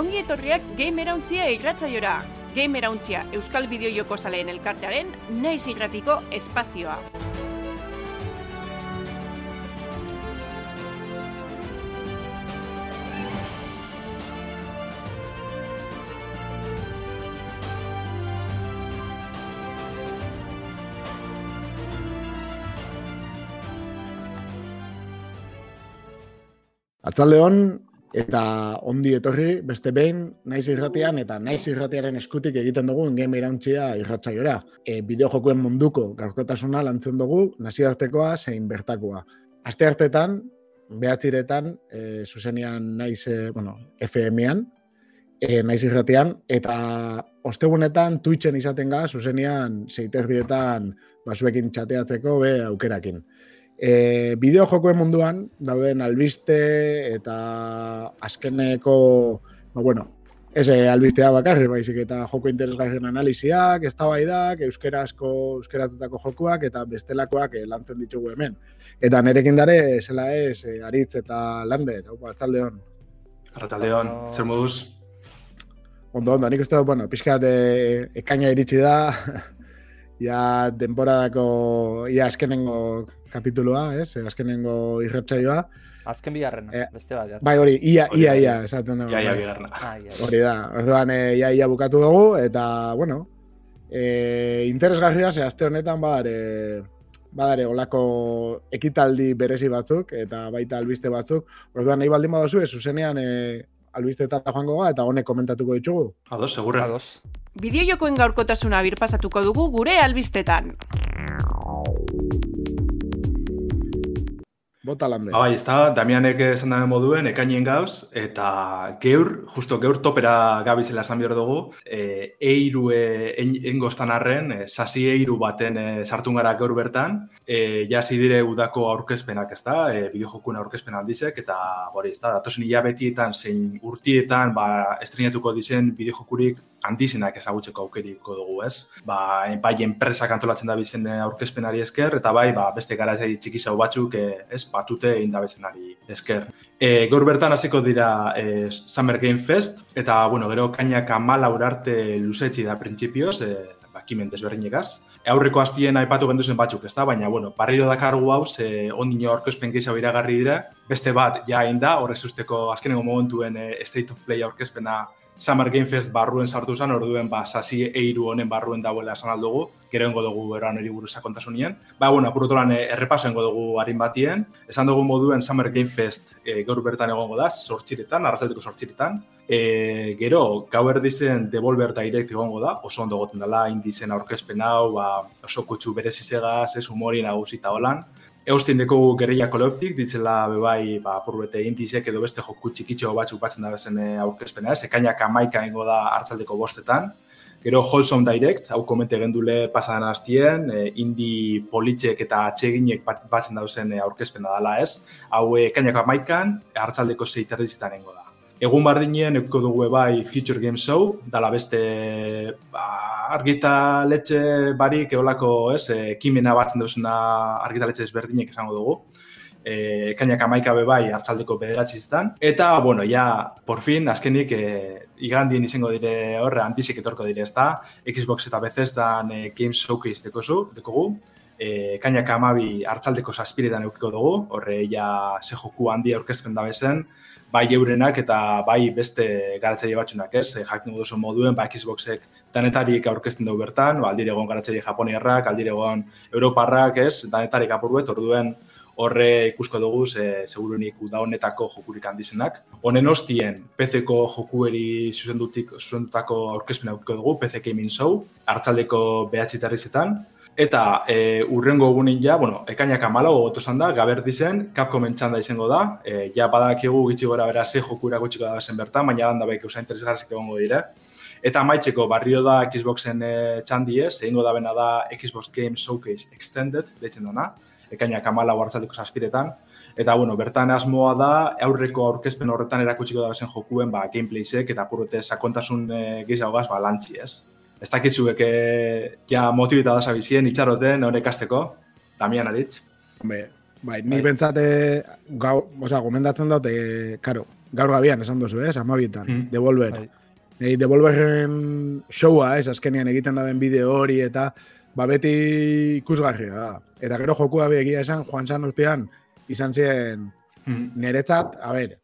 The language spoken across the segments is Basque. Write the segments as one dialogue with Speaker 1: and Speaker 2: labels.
Speaker 1: ongi etorriak Game Erauntzia irratzaiora. Game Erauntzia Euskal Bideo Joko Zaleen elkartearen naiz irratiko espazioa.
Speaker 2: Atzaldeon eta ondi etorri beste behin naiz irratian eta naiz irratiaren eskutik egiten dugu game irauntzia irratzaiora. E, bideo jokuen munduko gaurkotasuna lantzen dugu nazioartekoa zein bertakoa. Aste hartetan, behatziretan, e, zuzenian naiz, e, bueno, FM-ean, e, naiz irratian, eta ostegunetan Twitchen izaten ga, zuzenian zeiterdietan basuekin txateatzeko be aukerakin. E, bideo jokoen munduan dauden albiste eta azkeneko, ba, bueno, ez e, albistea bakarri, baizik eta joko interesgarrien analiziak, eztabaidak, euskerazko, euskeratutako jokoak eta bestelakoak e, lantzen ditugu hemen. Eta nerekin dare, zela ez, e, aritz eta lander, hau batzalde hon.
Speaker 3: Arrataldeon, zer moduz?
Speaker 2: Ondo, ondo, nik uste dut, bueno, pixkat e, ekaina iritsi da, ja denboradako, ja azkenengo kapituloa, ez? Eh, azkenengo irratsaioa.
Speaker 4: Azken bigarrena, eh, beste bat.
Speaker 2: Bai, hori, ia, ia, ia, esaten dugu.
Speaker 3: Ia, ia,
Speaker 2: bai.
Speaker 3: bigarrena.
Speaker 4: Ah.
Speaker 2: Hori da, orduan, e, ia, ia bukatu dugu, eta, bueno, e, interesgarria, ze aste honetan, badare, badare, olako ekitaldi berezi batzuk, eta baita albiste batzuk, orduan, nahi baldin badozu, ez, zuzenean, e, albisteetara joango ga, eta honek komentatuko ditugu.
Speaker 3: Ados, segurra.
Speaker 4: Ados.
Speaker 1: Bideo jokoen gaurkotasuna birpasatuko dugu gure albistetan.
Speaker 2: Bota lande.
Speaker 3: Ba, bai, ez da, Damianek esan dabe moduen, ekainien gauz, eta geur, justo geur topera gabizela esan behar dugu, e, eiru e, engostan arren, e, sasi eiru baten e, sartun gara gaur bertan, e, jasi dire udako aurkezpenak, ez da, e, bideojokun aurkezpen handizek, eta hori, ez da, datosen hilabetietan, zein urtietan, ba, estrenatuko dizen bideojokurik handizenak ezagutzeko aukeriko dugu, ez? Ba, bai enpresak antolatzen da bizen aurkezpenari esker, eta bai, ba, beste garatzei txiki zau batzuk, ez, batute egin da bezenari esker. E, gaur bertan hasiko dira e, Summer Game Fest, eta, bueno, gero kainak amala urarte luzetzi da printzipioz, e, bakimen desberdinegaz. Aurreko hastien aipatu genduzen batzuk, ez da? Baina, bueno, barriro dakargu hau, ze ondino aurkezpen gehiago iragarri dira, beste bat, ja, egin da, horrez usteko azkenengo momentuen e, State of Play aurkezpena Summer Game Fest barruen sartu zen, orduen ba, sasi eiru honen barruen dagoela esan aldugu, gero engo dugu eran hori buruz sakontasunien. Ba, bueno, apurotolan eh, errepaso engo dugu harin batien. Esan dugu moduen Summer Game Fest e, gaur bertan egongo da, sortxiretan, arrazateko sortxiretan. E, gero, gau erdizen Devolver Direct egongo da, oso ondo goten dela, indizen aurkezpen hau, ba, oso kutsu berezizegaz, ez humori nagusi eta holan. Eustin deko gerrilla kolektik, ditzela bebai, ba, purbete indizek edo beste joku txikitxo batzuk batzen da bezen aurkezpena, ez, ekainak amaika ingo da hartzaldeko bostetan. Gero Wholesome Direct, hau komente gendule pasadan hastien, e, indi politzek eta atseginek bat- batzen dauzen e, aurkezpena dela ez. Hau e, ekainak amaikan, hartzaldeko zeiterdizitan ingo da. Egun bardinen euko dugu bai Future Game Show, dala beste ba, argitaletxe barik eolako, ez, ekimena batzen duzuna argitaletxe ezberdinek esango dugu. E, kainak amaika be bai hartzaldeko bederatzi izan. Eta, bueno, ja, por fin, azkenik, e, igandien izango dire horre, antizik etorko dire, ez da, Xbox eta Bethesdan e, Games Showcase dekozu, dekogu, e, kainak amabi hartzaldeko saspiretan eukiko dugu, horre ja ze joku handi aurkezpen da bezen, bai eurenak eta bai beste garatzaile batzunak, ez? E, jakin duzu moduen, ba Xboxek danetarik aurkezten dugu bertan, ba aldire egon garatzaile japoniarrak, aldire egon europarrak, ez? Danetarik apurruet, orduen horre ikusko dugu ze segurunik uda honetako jokurik handizenak. Honen ostien PC-ko jokueri zuzendutik zuzendutako aurkezpena aurkiko dugu, PC Gaming Show, hartzaldeko behatzi terrizetan, Eta e, urrengo egunin ja, bueno, ekainak amala gogotu da, gaberdi zen, Capcomen txanda izango da, e, ja badakigu gitxi gora bera ze joku iragutxiko da zen bertan, baina landa baik eusa interesgarzik egongo dire. Eta amaitzeko barrio da Xboxen e, txandi ez, egingo da bena da Xbox Game Showcase Extended, deitzen dana, ekainak amala hartzaldeko saspiretan. Eta, bueno, bertan asmoa da, aurreko aurkezpen horretan erakutsiko da bezen jokuen, ba, gameplaysek eta purrete sakontasun e, gehiago gaz, ba, lantzi ez. Ez dakizuek e, ja motibita da zabizien, itxaroten, honek azteko, Damian aritz.
Speaker 2: Hombre, bai, ni
Speaker 3: Bai.
Speaker 2: bentsate gau, osea, gomendatzen dut, e, karo, gaur gabian esan duzu, ez, amabietan, mm. Devolver. Bai. Nei, Devolverren showa, ez, azkenian egiten daben bideo hori, eta ba beti ikusgarria da. Eta gero joku da egia esan, joan zan urtean, izan ziren mm. niretzat, a ber,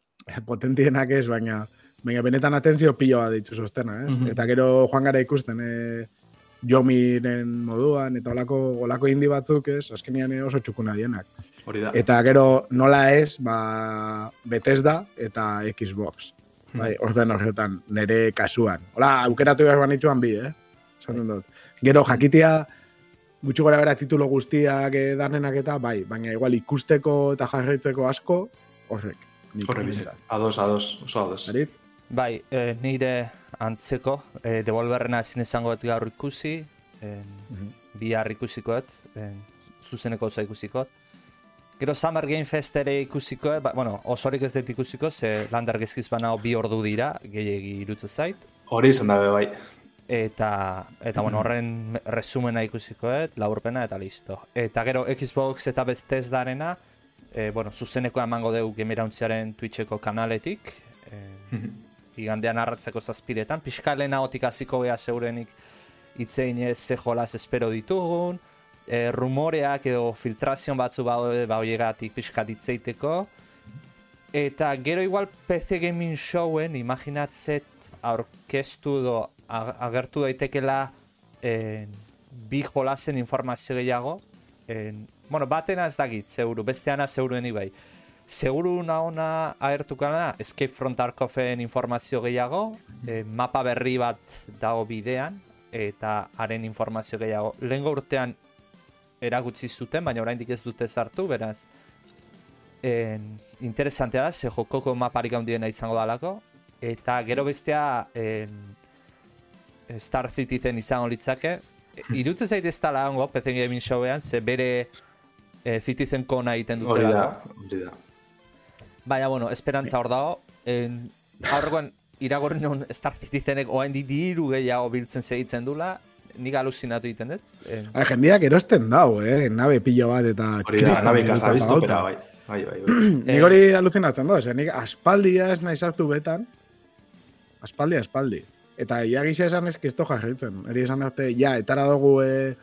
Speaker 2: potentienak ez, baina, baina benetan atentzio piloa ditzu sostena, ez? Mm Eta gero joan gara ikusten, e, jomiren moduan, eta olako, olako indi batzuk, ez, azkenian oso txukuna dienak.
Speaker 3: Hori da.
Speaker 2: Eta gero nola ez, ba, Bethesda eta Xbox. Hmm. Bai, orden horretan, nire kasuan. Hola, aukeratu behar banitzuan bi, eh? Zaten dut. Gero, jakitia, gutxi gora bera titulo guztiak danenak eta, bai, baina igual ikusteko eta jarraitzeko asko, horrek.
Speaker 3: Horrek. Ados, ados, oso ados.
Speaker 4: Arit? Bai, e, nire antzeko, e, devolverrena ezin esango gaur ikusi, e, mm -hmm. bihar ikusikoet, e, zuzeneko oso ikusikoet. Gero Summer Game Fest ere ikusiko, ba, bueno, osorik ez dut ikusiko, ze lander gezkiz bana bi ordu dira, gehiagi irutzu zait.
Speaker 3: Hori izan dabe bai.
Speaker 4: Eta, eta bueno, horren resumena ikusiko, et, laburpena eta listo. Eta gero Xbox eta bestez darena, e, bueno, zuzeneko emango dugu gemirauntziaren Twitcheko kanaletik, e, igandean arratzeko zazpiretan, pixka lehena otik hasiko beha zeurenik itzein ez ze jolaz espero ditugun, e, rumoreak edo filtrazion batzu ba, ba hoiegatik pixka ditzeiteko. Eta gero igual PC Gaming Showen imaginatzet aurkeztu do agertu daitekela en, bi jolazen informazio gehiago. En, bueno, batena ez dakit, zeuru, besteana zeuruen bai. Seguru una ona agertuko Escape from Tarkoven informazio gehiago, e, mapa berri bat dago bidean, eta haren informazio gehiago. Lehen urtean eragutzi zuten, baina oraindik ez dute sartu, beraz en, interesantea da, ze jokoko maparik handiena izango dalako, eta gero bestea en, Star Citizen izango litzake, irutze zait ez tala hango, PC Gaming Showean, ze bere e, Citizen kona egiten dute
Speaker 3: hori da, hori da.
Speaker 4: Baina, bueno, esperantza hor dago, en, aurrekoan iragorri non Star Citizenek oain di diru gehiago biltzen segitzen dula, nik alucinatu egiten dut.
Speaker 2: Eh. jendiak erosten dau, eh? Nabe pilo bat eta...
Speaker 3: Hori da, nabe ikasta biztu, pera, bai. Bai, bai, bai.
Speaker 2: nik hori alucinatzen dut, nik aspaldia ez nahi sartu betan, aspaldi, aspaldi. Eta ia gisa esan ez kisto jarritzen. Eri esan arte, ja, etara dugu e,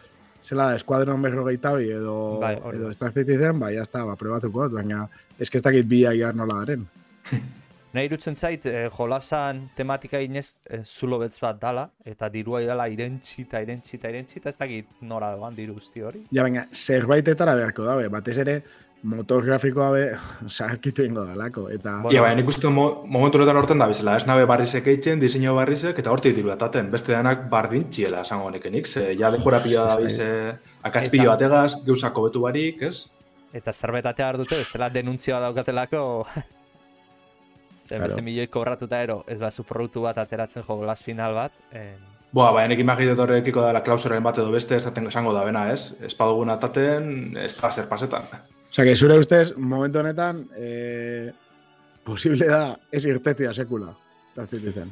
Speaker 2: zela eskuadron berro gehiago edo, bai, edo Star Citizen, bai, jazta, ba, probatuko, baina ez que ez dakit bi aiar nola daren.
Speaker 4: Nahi irutzen zait, eh, jolasan tematika inez eh, zulo betz bat dala, eta dirua idala irentxi eta irentxi eta irentxi, eta ez dakit nora doan diru guzti hori.
Speaker 2: Ja, baina, zerbaitetara beharko dabe, batez ere, motor grafikoa be, sarkitu ingo dalako, eta...
Speaker 3: Bueno, ja, baina nik uste mo momentu honetan horten da bizela, ez nabe barrizek eitzen, diseño barrizek, eta hortik diru ataten, beste denak bardin txiela, esango honekenik, ze, ja, denkora pila da bize, akazpillo bategaz, geusako betu barik, ez?
Speaker 4: Eta zerbetatea dute, bestela denuntzioa daukatelako, Zer, beste milioi kobratuta ero, ez ba, produktu bat ateratzen jo glas final bat. En...
Speaker 3: Boa, ba, enek imaginet horrekiko dela klausoren bat edo beste, esaten esango da bena, ez? Ez padugun ataten, ez da zer pasetan.
Speaker 2: Osa, que zure ustez, momentu honetan, eh, posible da ez irtetia sekula. Ez da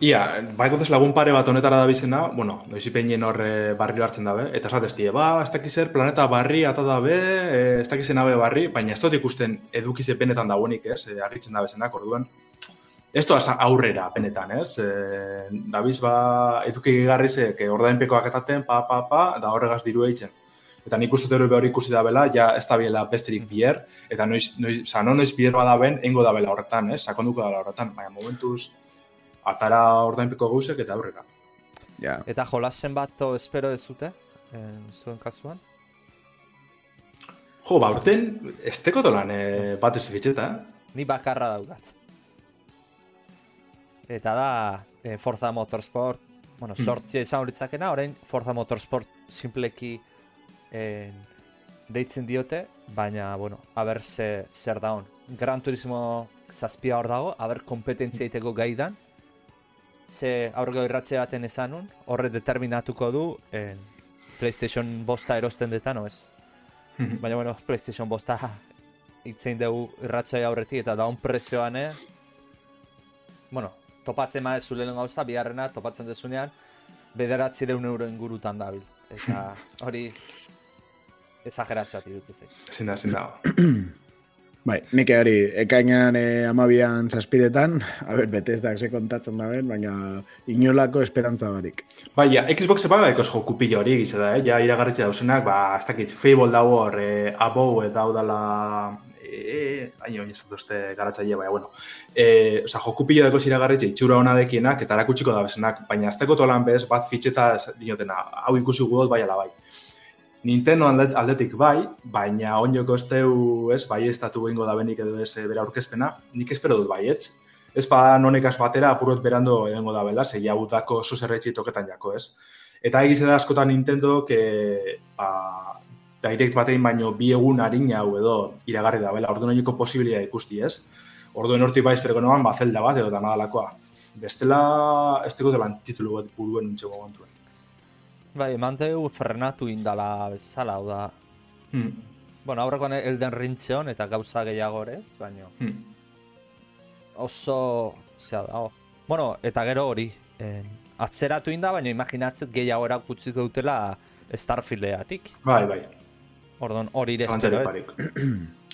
Speaker 3: Ia, bai dut lagun pare bat honetara da bizena, bueno, noiz ipenien horre barri hartzen dabe, eta esatez ba, ez dakiz planeta barri ata dabe, eh, ez dakiz nabe barri, baina ez dut ikusten edukiz penetan dagoenik, ez, e, argitzen da bezenak, orduan. Ez doaz aurrera penetan, ez, e, dabiz ba, eduki ze, que ordainpekoak etaten, pa, pa, pa, da horregaz diru eitzen. Eta nik uste dut hori ikusi da bela, ja ez da biela besterik bier, eta noiz, noiz, sa, no noiz bier badaben, engo da bela horretan, ez, sakonduko da horretan, baina momentuz, atara ordainpeko gauzek eta aurrera.
Speaker 4: Ja. Eta jolasen bat espero ez zute, zuen kasuan?
Speaker 3: Jo, ba, urten, ez teko dolan eh, bat ez fitxeta.
Speaker 4: Ni bakarra daugat. Eta da, eh, Forza Motorsport, bueno, hmm. sortzia izan horitzakena, orain Forza Motorsport simpleki eh, deitzen diote, baina, bueno, haber ze, zer daun. Gran Turismo zazpia hor dago, haber kompetentzia iteko gaidan, ze aurrego irratze baten esanun, horre determinatuko du en, PlayStation bosta erosten detan, no ez? Mhm. Baina, bueno, PlayStation bosta itzein dugu irratxai aurretik eta daun prezioan, eh? Bueno, topatzen ma ez lehen gauza, biharrena topatzen dezunean, bederatzi deun euro ingurutan dabil. Eta hori, ezagerazioa tirutzen
Speaker 3: zein. Ezin da, ezin da.
Speaker 2: Bai, nik hori, ekainan e, amabian zazpiretan, a ber, betezdak ze kontatzen da ben, baina inolako esperantza barik.
Speaker 3: Bai, ja, Xbox epa gaikoz joku pilo hori egize da, eh? ja iragarritze dauzenak, ba, ez dakit, Fable dago hor, e, abou eta hau dala, e, aino, ez dut uste garatzaile, baina, bueno. E, oza, joku pilo dago iragarritze itxura hona dekienak, eta erakutsiko da bezenak, baina azteko tolan bez, bat fitxeta dinotena, hau ikusi gudot bai ala bai. Nintendo aldet- aldetik bai, baina onjoko ez teu, ez, bai ez datu behingo da benik edo ez eh, bera aurkezpena, nik espero dut bai, ez? Pa nonekaz batera apurot berando edengo da bela, zei jautako zuzerretxi toketan jako, ez? Eta egize da askotan Nintendo, que, ba, direct batein baino bi egun harina hau edo iragarri da bela, orduan oineko posibilia ikusti, ez? Orduen hortik bai espereko noan, ba, zelda bat edo da nadalakoa. Bestela, ez teko delan titulu bat buruen nintxego momentuen.
Speaker 4: Bai, eman dugu frenatu indala bezala, hau da.
Speaker 3: Hmm.
Speaker 4: Bueno, aurrekoan Elden Ring zeon eta gauza gehiago ez, baina
Speaker 3: Hmm.
Speaker 4: oso, zea da, oh. Bueno, eta gero hori, en, atzeratu inda, baina imaginatzet gehiago erakutziko dutela Starfieldeatik.
Speaker 3: Bai, bai,
Speaker 4: Orduan, hori ere espero, eh?
Speaker 3: barik.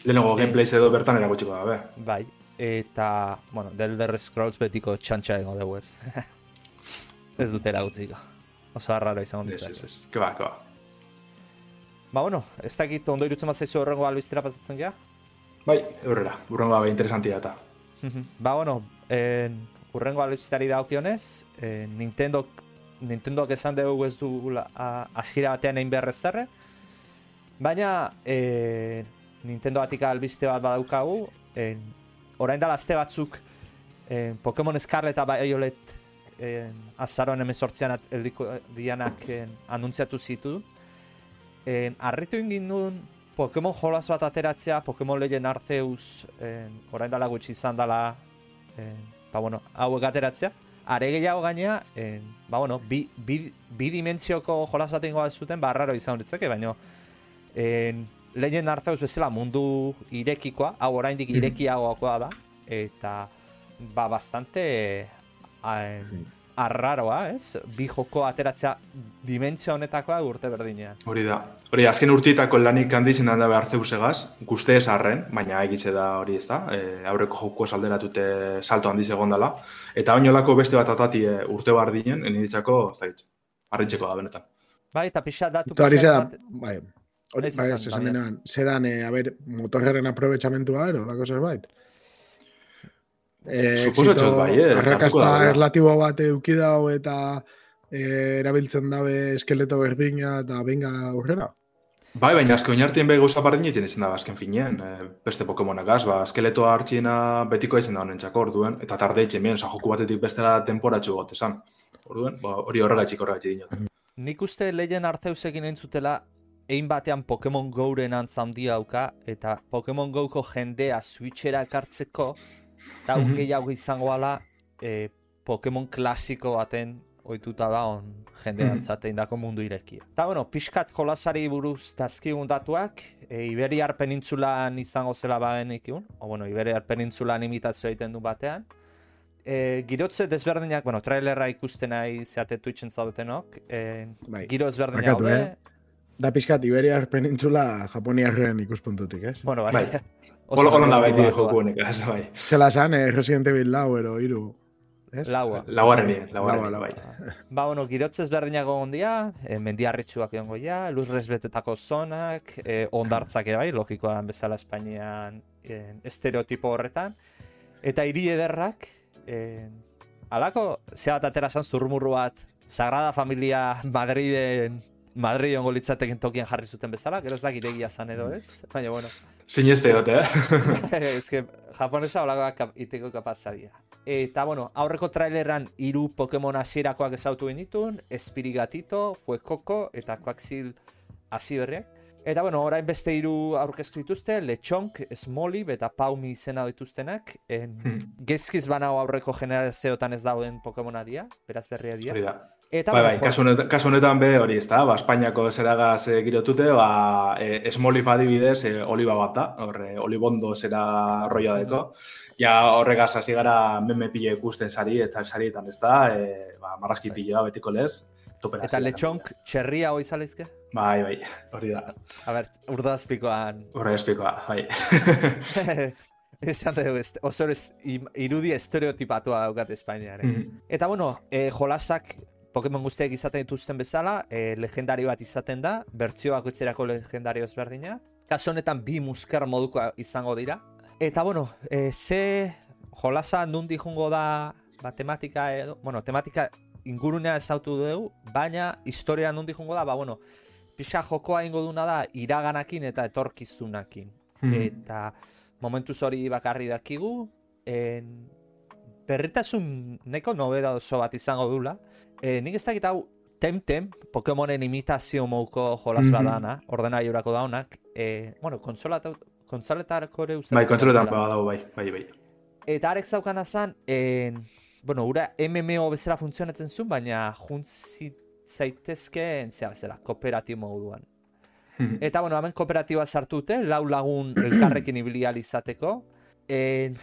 Speaker 3: Lehenengo gameplays edo bertan erakutsiko da, be.
Speaker 4: Bai, eta, bueno, The Elder Scrolls betiko txantxa egingo dugu ez. ez dute erakutziko. Oso arraro izango
Speaker 3: Ez,
Speaker 4: ditzak.
Speaker 3: ez, ez, ke ba, ba.
Speaker 4: Bueno, ez dakit ondo irutzen bat zaizu horrengo albiztera pasatzen geha?
Speaker 3: Bai, eurrera, burrengo bai interesantia eta.
Speaker 4: ba, bueno, en, urrengo albiztari daukionez, en, Nintendo Nintendoak esan dugu ez du hasiera batean egin behar ez darre, baina e, Nintendo batik albiste bat badaukagu, en, orain dela aste batzuk en, Pokemon Scarlet eta Violet en, azaroan emezortzean heldiko dianak en, anuntziatu zitu. En, arritu ingin duen Pokemon jolas bat ateratzea, Pokemon Legend Arceus, en, orain dela gutxi izan dela, en, ba bueno, hauek ateratzea. Are gehiago gainea, en, ba bueno, bi, bi, bi dimentsioko jolas bat ingo zuten, ba raro izan ditzake, baina en, Legend Arceus bezala mundu irekikoa, hau oraindik irekiagoakoa da, eta ba bastante arraroa, ez? Bi joko ateratzea dimentsio honetakoa urte berdinean.
Speaker 3: Hori da. Hori, azken urtietako lanik handizen da behar zeusegaz, guzte ez arren, baina egize da hori ez da, e, aurreko joko salderatute salto handiz egon dela. Eta oinolako beste bat atati e, urte bar dinen, eniditzako, ez da hitz, harritzeko da benetan.
Speaker 4: Bai, eta pixa datu
Speaker 2: Eta hori zeda, bai, hori, bai,
Speaker 4: izan,
Speaker 2: zedan, eh, a ber, motorren aprobetxamentua, ero, lako zerbait. Eh, exito,
Speaker 3: bai, eh,
Speaker 2: arrakasta erlatibo bat euki dau eta eh, erabiltzen dabe eskeleto berdina eta benga aurrera.
Speaker 3: Bai, baina azken oinartien be gauza bardin egiten izan da azken finean, e, beste Pokemonagaz, ba, eskeletoa hartxiena betiko izan da honentzako orduen, eta tarde itxen bien, joku batetik bestera temporatxu got esan. Orduen, ba, hori horregatxik horregatxik dinot.
Speaker 4: Nik uste Legend Arceusekin entzutela egin batean Pokemon Go-ren antzandia dauka eta Pokemon Go-ko jendea Switchera ekartzeko da
Speaker 3: Mhm.
Speaker 4: gehiago izango ala e, Pokemon klasiko baten ohituta da on jende
Speaker 3: Mhm.
Speaker 4: antzatein dako mundu irekia. Eta bueno, pixkat jolasari buruz dazkigun datuak, e, Iberiar penintzulan izango zela bagen ikun, o bueno, Iberiar penintzulan imitazio egiten du batean, e, girotze desberdinak, bueno, trailerra ikusten nahi zeate Twitchen zaudetenok, e,
Speaker 2: Bai.
Speaker 4: giro ezberdinak daude.
Speaker 2: eh? Da pixkat Iberiar penintzula Japoniarren ikuspuntutik, ez?
Speaker 4: Bueno, bai. Oso
Speaker 3: da
Speaker 4: oso
Speaker 3: beti joku honek, ez, bai.
Speaker 2: Zela esan, eh, Resident Evil lau, ero, iru. Ez?
Speaker 4: Laua.
Speaker 3: Lauarreni,
Speaker 2: Laua,
Speaker 3: lauarreni,
Speaker 2: laua.
Speaker 3: bai.
Speaker 4: Ba, bueno, girotze ezberdinak egon dira, e, mendiarritxuak egongo ja, lurrez betetako zonak, e, ondartzak ere bai, logikoa den bezala Espainian e, estereotipo horretan. Eta hiri ederrak, e, alako, zea bat atera zan zurmurru bat, Sagrada Familia Madriden, Madrid ongo litzatekin tokian jarri zuten bezala, gero ez dakit egia zan edo ez, baina bueno.
Speaker 3: Sineste dut, eh?
Speaker 4: Ez que japonesa holakoak kap, iteko kapazadea. Eta, bueno, aurreko traileran hiru Pokemon hasierakoak ezautu genitun, Espirigatito, Fuekoko eta Quaxil hasi berriak. Eta, bueno, orain beste hiru aurkeztu dituzte, Lechonk, Smolib eta Paumi izena dituztenak. En,
Speaker 3: Hmm.
Speaker 4: gezkiz banago aurreko generazioetan ez dauden Pokemona dira, beraz berria dira. Eta,
Speaker 3: Bai, bai, kasu honetan, kasu honetan be hori ez da, ba, Espainiako zeragaz e, girotute, ba, e, Smolif adibidez, e, oliba bat da, horre, olibondo zera roia deko. Ja horregaz hasi gara meme pile ikusten sari eta sarietan ez da, e, ba, marrazki piloa betiko lez. topera.
Speaker 4: Eta letxonk txerria hoi zaleizke?
Speaker 3: Bai, bai, hori da.
Speaker 4: A ber, urdazpikoan.
Speaker 3: Horre espikoa, bai.
Speaker 4: Esan dugu, oso ez, im- irudi estereotipatua daukat Espainiaren.
Speaker 3: Mhm.
Speaker 4: Eta bueno, e, jolasak Pokemon guztiak izaten dituzten bezala, e, legendari bat izaten da, bertzio bakoitzerako legendario ezberdina. Kaso honetan bi musker moduko izango dira. Eta bueno, e, ze jolasa nundi jungo da ba, tematika edo, bueno, tematika ingurunea ezautu dugu, baina historia nundi jungo da, ba bueno, pixa jokoa ingo duna da iraganakin eta etorkizunakin.
Speaker 3: Mhm.
Speaker 4: Eta momentuz hori bakarri dakigu, en, berritasun neko nobeda oso bat izango dula. E, nik ez dakit hau Temtem, Pokemonen imitazio mouko jolas
Speaker 3: Mhm.
Speaker 4: badana, ordena jorako daunak, e, bueno, konsolata, konsoletarako ere uste
Speaker 3: Bai,
Speaker 4: daukala.
Speaker 3: badago, bai, bai, bai.
Speaker 4: Eta arek zaukana zan, en, bueno, ura MMO bezala funtzionatzen zuen, baina juntzi zaitezkeen, zera bezala, kooperatibo moduan.
Speaker 3: Mhm.
Speaker 4: Eta, bueno, hemen kooperatiba sartute, lau lagun elkarrekin ibili ahal izateko. En,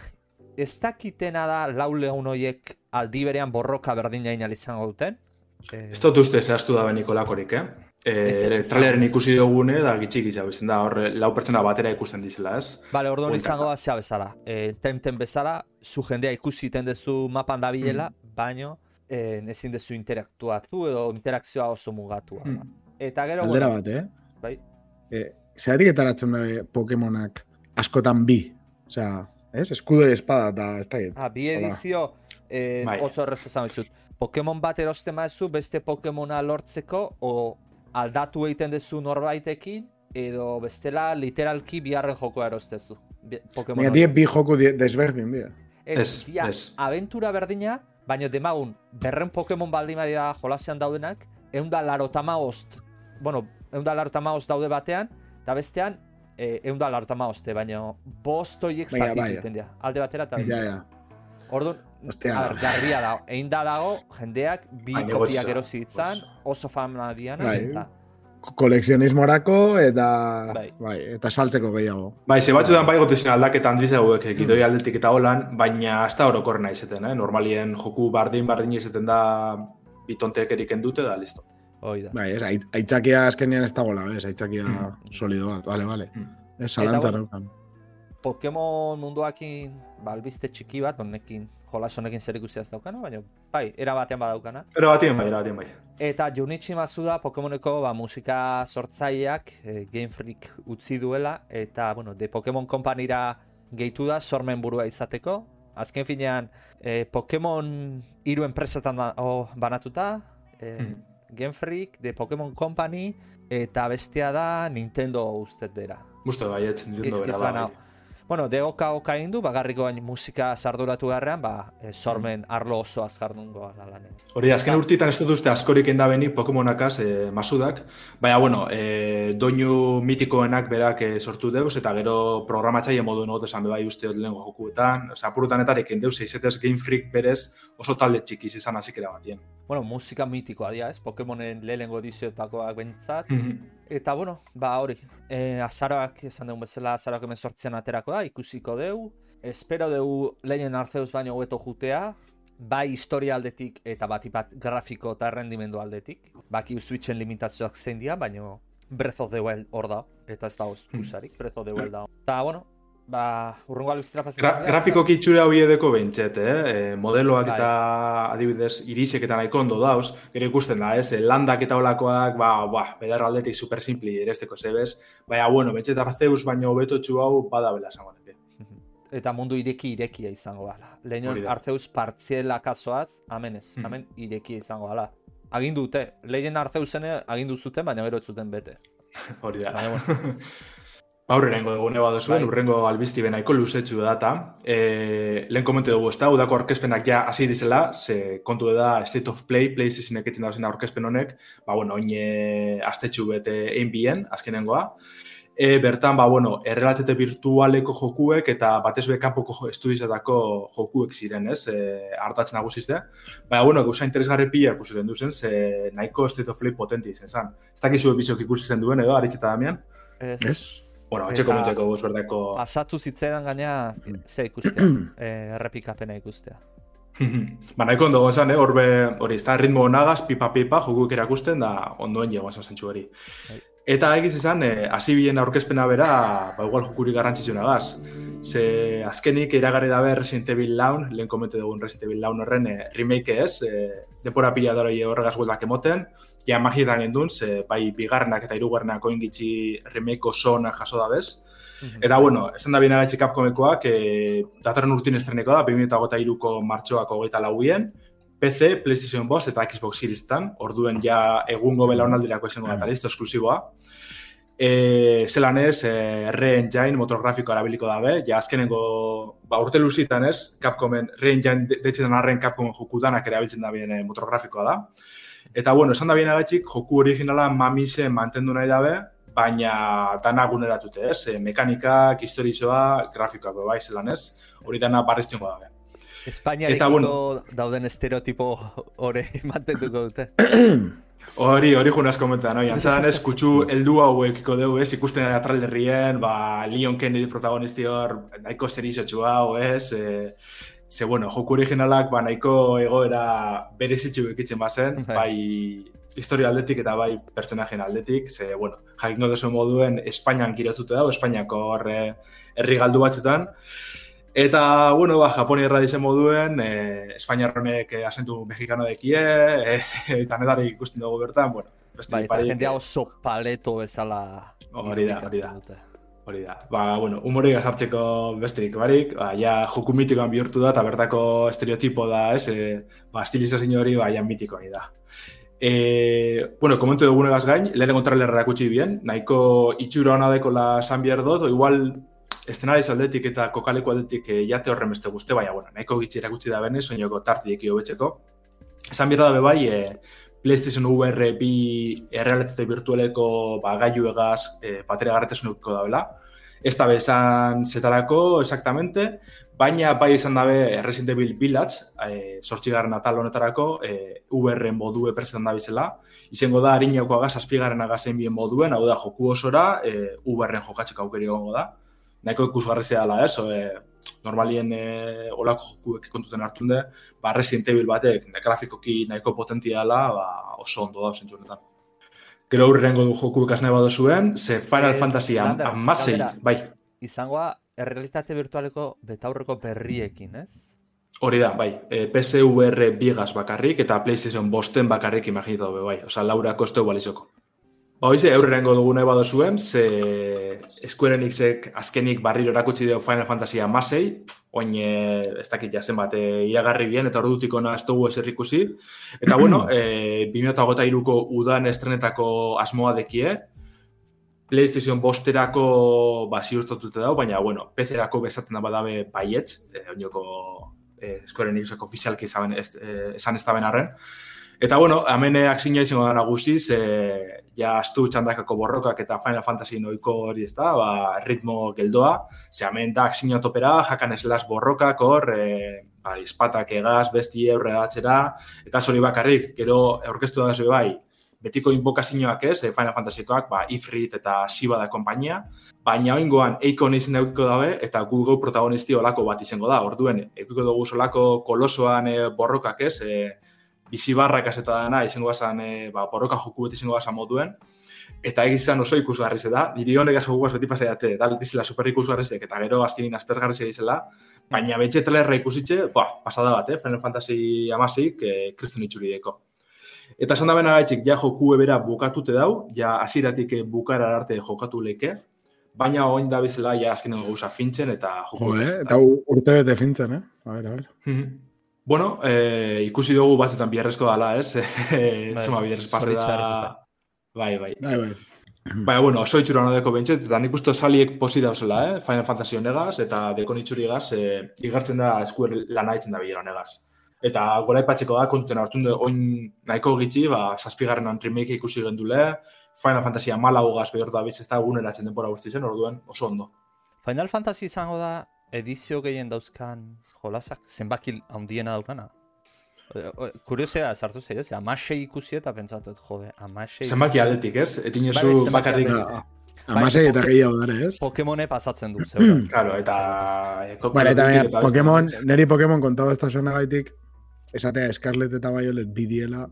Speaker 4: ez dakitena da lau lagun horiek aldi berean borroka berdina inal izango duten. Eh,
Speaker 3: Ez dut uste zehaztu da beniko lakorik, eh? E,
Speaker 4: Ez, ez,
Speaker 3: ere,
Speaker 4: ez.
Speaker 3: traileren ikusi dugune, da gitxik izan bizten da, horre, lau pertsona batera ikusten dizela, ez?
Speaker 4: Bale, orduan izango da zea bezala. E, temten bezala, zu jendea ikusi iten dezu mapan dabilela, baino e, ezin dezu interaktuatu edo interakzioa oso mugatua. da.
Speaker 3: Mm.
Speaker 4: Eta gero,
Speaker 2: Aldera bat, eh?
Speaker 4: bai,
Speaker 2: E, Zeratik etaratzen da Pokemonak askotan bi. Osea, ez? Eskudo y espada eta ez da
Speaker 4: Ah, bi edizio eh,
Speaker 3: Bai.
Speaker 4: oso errez esan dizut. Pokemon bat erosten maezu beste Pokemona lortzeko o aldatu egiten duzu norbaitekin edo bestela literalki biharren jokoa erostezu. Pokemon
Speaker 2: Baina
Speaker 4: hori.
Speaker 2: die bi joko die- desberdin dira.
Speaker 4: Ez,
Speaker 3: Ez,
Speaker 4: dia,
Speaker 3: ez.
Speaker 4: aventura berdina, baina demagun, berren Pokemon baldin badira jolasean daudenak, eunda laro tamaost, bueno, eunda laro tamaost daude batean, eta bestean, e, eunda laro tamaoste, baina bost horiek
Speaker 2: Baina,
Speaker 4: zatitu
Speaker 2: bai.
Speaker 4: egiten dira. Alde batera eta
Speaker 2: Ja,
Speaker 4: beste.
Speaker 2: ja.
Speaker 4: Orduan,
Speaker 2: Ostia.
Speaker 4: a ber, garbia da, egin da dago, jendeak bi
Speaker 3: Baina,
Speaker 4: kopiak
Speaker 3: goza,
Speaker 4: erosi ditzan, oso fama diana,
Speaker 2: Bai.
Speaker 4: eta
Speaker 2: kolekzionismorako eta
Speaker 4: Bai.
Speaker 2: bai. eta saltzeko gehiago.
Speaker 3: Bai, ze batzutan bai gotezin aldaketa handiz hauek gidoi aldetik eta holan, baina da orokorrena izeten, eh? Normalien joku bardin bardin izeten da bitonteek eriken dute da, listo.
Speaker 4: Hoi da.
Speaker 2: Bai, ez, ait- aitzakia azkenean ez dagoela, ez, aitzakia
Speaker 3: Mm.
Speaker 2: solido bat, bale, bale.
Speaker 3: Mm.
Speaker 2: Ez, zalantza
Speaker 4: bueno,
Speaker 2: daukan.
Speaker 4: Pokemon munduakin, ba, albiste txiki bat, honekin, jolas honekin zer ikusia ez daukana, baina, bai, era batean badaukana.
Speaker 3: Pero batien bai, era batien bai.
Speaker 4: Eta Junichi Masuda Pokemoneko ba, musika sortzaileak e, Game Freak utzi duela eta bueno, de Pokemon Companyra gehitu da sormen burua izateko. Azken finean e, Pokemon hiru enpresetan da, o, banatuta, e,
Speaker 3: Mm.
Speaker 4: Game Freak, de Pokemon Company eta bestea da Nintendo ustet bera.
Speaker 3: Gusto bai, ez Nintendo bera bai.
Speaker 4: Bueno, de oka oka egin du, bagarriko bain musika sarduratu garrean, ba, e, sormen arlo oso azkardungo lanen.
Speaker 3: Hori, azken urtitan ez dut uste askorik enda benik Pokemonakaz e, masudak, baina, bueno, e, doinu mitikoenak berak e, sortu deuz, eta gero programatzaile modu not esan bai uste lehen jokuetan, oza, apurutanetarik deuz, eizetez Game Freak berez oso talde txikiz izan hazikera batien.
Speaker 4: Bueno, musika mitikoa dira, ez? Pokemonen lehenengo edizioetakoak bentsat.
Speaker 3: Mhm.
Speaker 4: Eta, bueno, ba hori, e, azaroak, esan dugun bezala, azaroak hemen sortzean aterako da, ikusiko deu. Espero deu lehenen arzeuz baino hobeto jutea, bai historia aldetik eta bat bat grafiko eta rendimendu aldetik. Baki Switchen limitazioak zein dira, baino Breath of the Wild hor da, eta ez da ospusarik, Breath of the Wild da. Eta, bueno, ba, urrungo albiztera
Speaker 3: Gra
Speaker 4: pasatzen dira.
Speaker 3: grafiko kitxura hori edeko behintzet, eh? E, modeloak
Speaker 4: Bai.
Speaker 3: eta adibidez irisek eta nahiko ondo dauz, gero ikusten da, ez? E, landak eta olakoak, ba, ba, bedar aldetik super simpli eresteko zebez, baina, bueno, behintzet arzeus baino hobeto txu hau badabela esango nuke.
Speaker 4: eta mundu ireki irekia izango dela. Lehen
Speaker 3: Hori da.
Speaker 4: Partziela kasoaz, hemen ez,
Speaker 3: Hmm.
Speaker 4: hemen irekia izango dela. Agindu dute, lehen Arceusen agindu zuten, baina gero zuten bete.
Speaker 3: Hori da.
Speaker 4: Baina, bueno,
Speaker 3: Ba, Aurrenengo egune bat zuen,
Speaker 4: Bai.
Speaker 3: urrengo albizti benaiko luzetxu data. E, lehen komente dugu, ez da, udako aurkezpenak ja hasi dizela, ze kontu da State of Play, PlayStationek etzen dauzen aurkezpen honek, ba, bueno, oin e, astetxu bete egin bien, azkenengoa. E, bertan, ba, bueno, errelatete virtualeko jokuek eta batez be kanpoko estudizetako jokuek ziren, ez, e, hartatzen nagusiz da. Baina, bueno, gauza interesgarri pila ikusi den duzen, ze nahiko State of Play potenti izen zen. Ez dakizu bizok ikusi zen duen, edo, aritzeta damian?
Speaker 4: ez.
Speaker 3: Bueno, etxeko
Speaker 4: Eta
Speaker 3: muntzeko guzberdeko...
Speaker 4: Pasatu zitzaidan gaina ze ikustea, eh, errepikapena ikustea.
Speaker 3: ba, nahiko ondo gozan, eh? Horbe, hori, ez da, ritmo nagaz, pipa-pipa, jokuk erakusten, da ondoen jego esan zentsu hori.
Speaker 4: Bai.
Speaker 3: Eta egiz izan, eh, hasi bien aurkezpena bera, ba, igual jokuri garrantzitsuna gaz. Ze azkenik iragarri dabe Resident Evil Laun, lehen komente dugun Resident Evil Laun horren eh, remake ez, eh, depora pila dara horregaz gueldak emoten, ja magietan gendun, ze bai bigarrenak eta hirugarrenak oingitzi remake oso onak jaso da bez. Eta, bueno, esan da bina gaitxik Capcomekoak, e, datorren urtin estreneko da, 2008ko martxoako hogeita lauien, PC, PlayStation Boss eta Xbox Seriestan, orduen ja egungo belaunaldirako izango da, listo, esklusiboa. E, zelan ez, e, Re-Engine motorgrafiko erabiliko dabe, ja azkenengo, ba, urte luzitan ez, Capcomen, Re-Engine de- deitzetan arren Capcomen jokudanak ere abiltzen da bien e, da. Eta, bueno, esan da bien agaitxik, joku originala mamisen mantendu nahi dabe, baina dana guneratute, ez? E, mekanikak, historizoa, grafikoak be bai zelan ez, hori dana barriztiongo dabe.
Speaker 4: Espainiarekiko
Speaker 3: bueno.
Speaker 4: dauden estereotipo hori mantenduko dute.
Speaker 3: Hori, hori junaz komenta, no? Jantzadan ez, kutsu heldu hauekiko dugu, ez? Ikusten da trailerrien, ba, Leon Kennedy protagonisti hor, nahiko zerizotxu hau, ez? E, ze, bueno, joku originalak, ba, nahiko egoera berezitxu ekitzen bazen,
Speaker 4: Bai.
Speaker 3: bai historia aldetik eta bai pertsonajen aldetik, ze, bueno, jakingo duzu moduen Espainian kirotute dago, Espainiako horre herri galdu batzutan, Eta, bueno, ba, Japonia dizen moduen, e, Espainiar honek eh, asentu mexikano dekie, e, eta nedari ikusten dugu bertan, bueno, beste
Speaker 4: Bai, eta
Speaker 3: parik,
Speaker 4: jendea oso paleto bezala
Speaker 3: Hori da, hori da. Hori da. Ba, bueno, humorik jartzeko besterik barik, ba, ja joku mitikoan bihurtu da, eta bertako estereotipo da, ez, e, ba, estilizazio hori, ba, ja mitikoa da. E, bueno, komentu dugunegaz gain, lehenengo trailerra erakutsi bien, nahiko itxura hona dekola san behar dut, o igual eszenariz aldetik eta kokaleko aldetik e, jate horren beste guzti, baina, bueno, nahiko gitzi erakutsi da bene, soinoko tartiek hobetzeko. Esan behar da bai, e, PlayStation VR bi errealitate virtualeko ba, gailu egaz e, bateria garretasuneko dabela. Ez da bezan zetarako, exactamente, baina bai izan dabe Resident Evil Village, e, sortxigarren atal honetarako, e, VR modue presetan da bizela. Izango da, harinako agaz, azpigarren agazen bien moduen, hau da, joku osora, e, VR-en jokatzeko aukeri egongo da. Nahiko ikusgarri dela, ez? O, e, normalien e, olako jokuek kontuten hartunde, ba, Resident Evil batek grafikoki nahiko potentia dela, ba, oso ondo da, zentzu honetan. Gero aurrengo du joku ikasne bado zuen, ze Final
Speaker 4: Eh,
Speaker 3: Fantasy amasei, bai,
Speaker 4: Izangoa, errealitate virtualeko betaurreko berriekin, ez?
Speaker 3: hori da, bai, e, PSVR bigaz bakarrik eta PlayStation bosten bakarrik imaginatu be, bai, osea, laurako ez dugu balizoko. Ba, hoize, aurrengo dugu nahi bado zuen, ze Square Enixek azkenik barriro erakutsi dio Final Fantasy amasei, oin e, ez dakit jasen bat, e, iragarri bien, eta ordutik ona ez dugu ezer ikusi. Eta, bueno, e, 2008ko udan estrenetako asmoa dekie, PlayStation bosterako ba, ziurtatute dago, baina, bueno, PC-erako bezaten da badabe baietz, e, oinoko e, Square Enixek ofizialki ez, e, esan ez da benarren. Eta, bueno, hemen akzina izango da nagusiz, e, ja astu txandakako borrokak eta Final Fantasy noiko hori ez da, ba, ritmo geldoa, ze hemen da akzina topera, jakan eslas borrokak hor, e, ba, izpatak egaz, besti eurre datzera, eta zori bakarrik, gero aurkeztu da zure bai, betiko inbokazioak ez, e, Final Fantasykoak, ba, Ifrit eta Shiba da konpainia, baina oingoan Eikon izan eukiko dabe, eta Google protagonisti olako bat izango da, orduen, eukiko dugu solako kolosoan e, borrokak ez, e, bizi barrak eta dana, izango gazan, e, ba, borroka joku beti izango gazan moduen, eta egizan oso ikusgarri ze da, niri honek asko guaz beti pasaiate, da, dizela super ikusgarri zek, eta gero azkenin aspergarri ze dizela, baina betxe trailerra ikusitxe, ba, pasada bat, eh? Final Fantasy amasik, eh, kriston itxurieko. Eta esan da bena gaitxik, ja joku ebera bukatute dau, ja hasieratik eh, bukara arte jokatu leke, baina oin da bizela ja azkenen gauza fintzen eta joku
Speaker 2: Jo, eh? Eta urte bete fintzen, eh? A ver, a ver.
Speaker 3: Mhm. Bueno, eh, ikusi dugu batzutan biharrezko dala, ez? Eh,
Speaker 4: Bai,
Speaker 3: Zuma biharrez pase
Speaker 4: zoritxarrez,
Speaker 3: da...
Speaker 4: bai.
Speaker 3: Bai, bai.
Speaker 2: Bai, bai.
Speaker 3: Baina, bueno, oso itxura honadeko bentset, eta nik uste saliek posi dauzela, eh? Final Fantasy honegaz, eta dekon itxurigaz, eh, igartzen da Square lana itzen da bilera honegaz. Eta gora ipatzeko da, kontuten hartun du, oin nahiko gitxi, ba, zazpigarren remake ikusi gendule, Final Fantasy amalagogaz behar da biz ez da eguneratzen denbora guztizen, orduen oso ondo.
Speaker 4: Final Fantasy izango da edizio gehien dauzkan jolasak, zenbaki handiena daukana. E, Kuriosea sartu zaio, ze amasei ikusi eta pentsatu, jode, amasei...
Speaker 3: Zenbaki aldetik, ez? Etin
Speaker 4: Bai,
Speaker 3: ezu
Speaker 4: zenbaki
Speaker 3: bakarrik...
Speaker 2: Amasei eta
Speaker 4: Poke-
Speaker 2: gehiago dara, ez?
Speaker 4: Pokemone pasatzen du, zeu.
Speaker 3: Claro, eta... eh,
Speaker 2: Bueno, eta Pokemon, neri Pokemon kontado esta zona gaitik, esatea Scarlett eta Violet bidiela,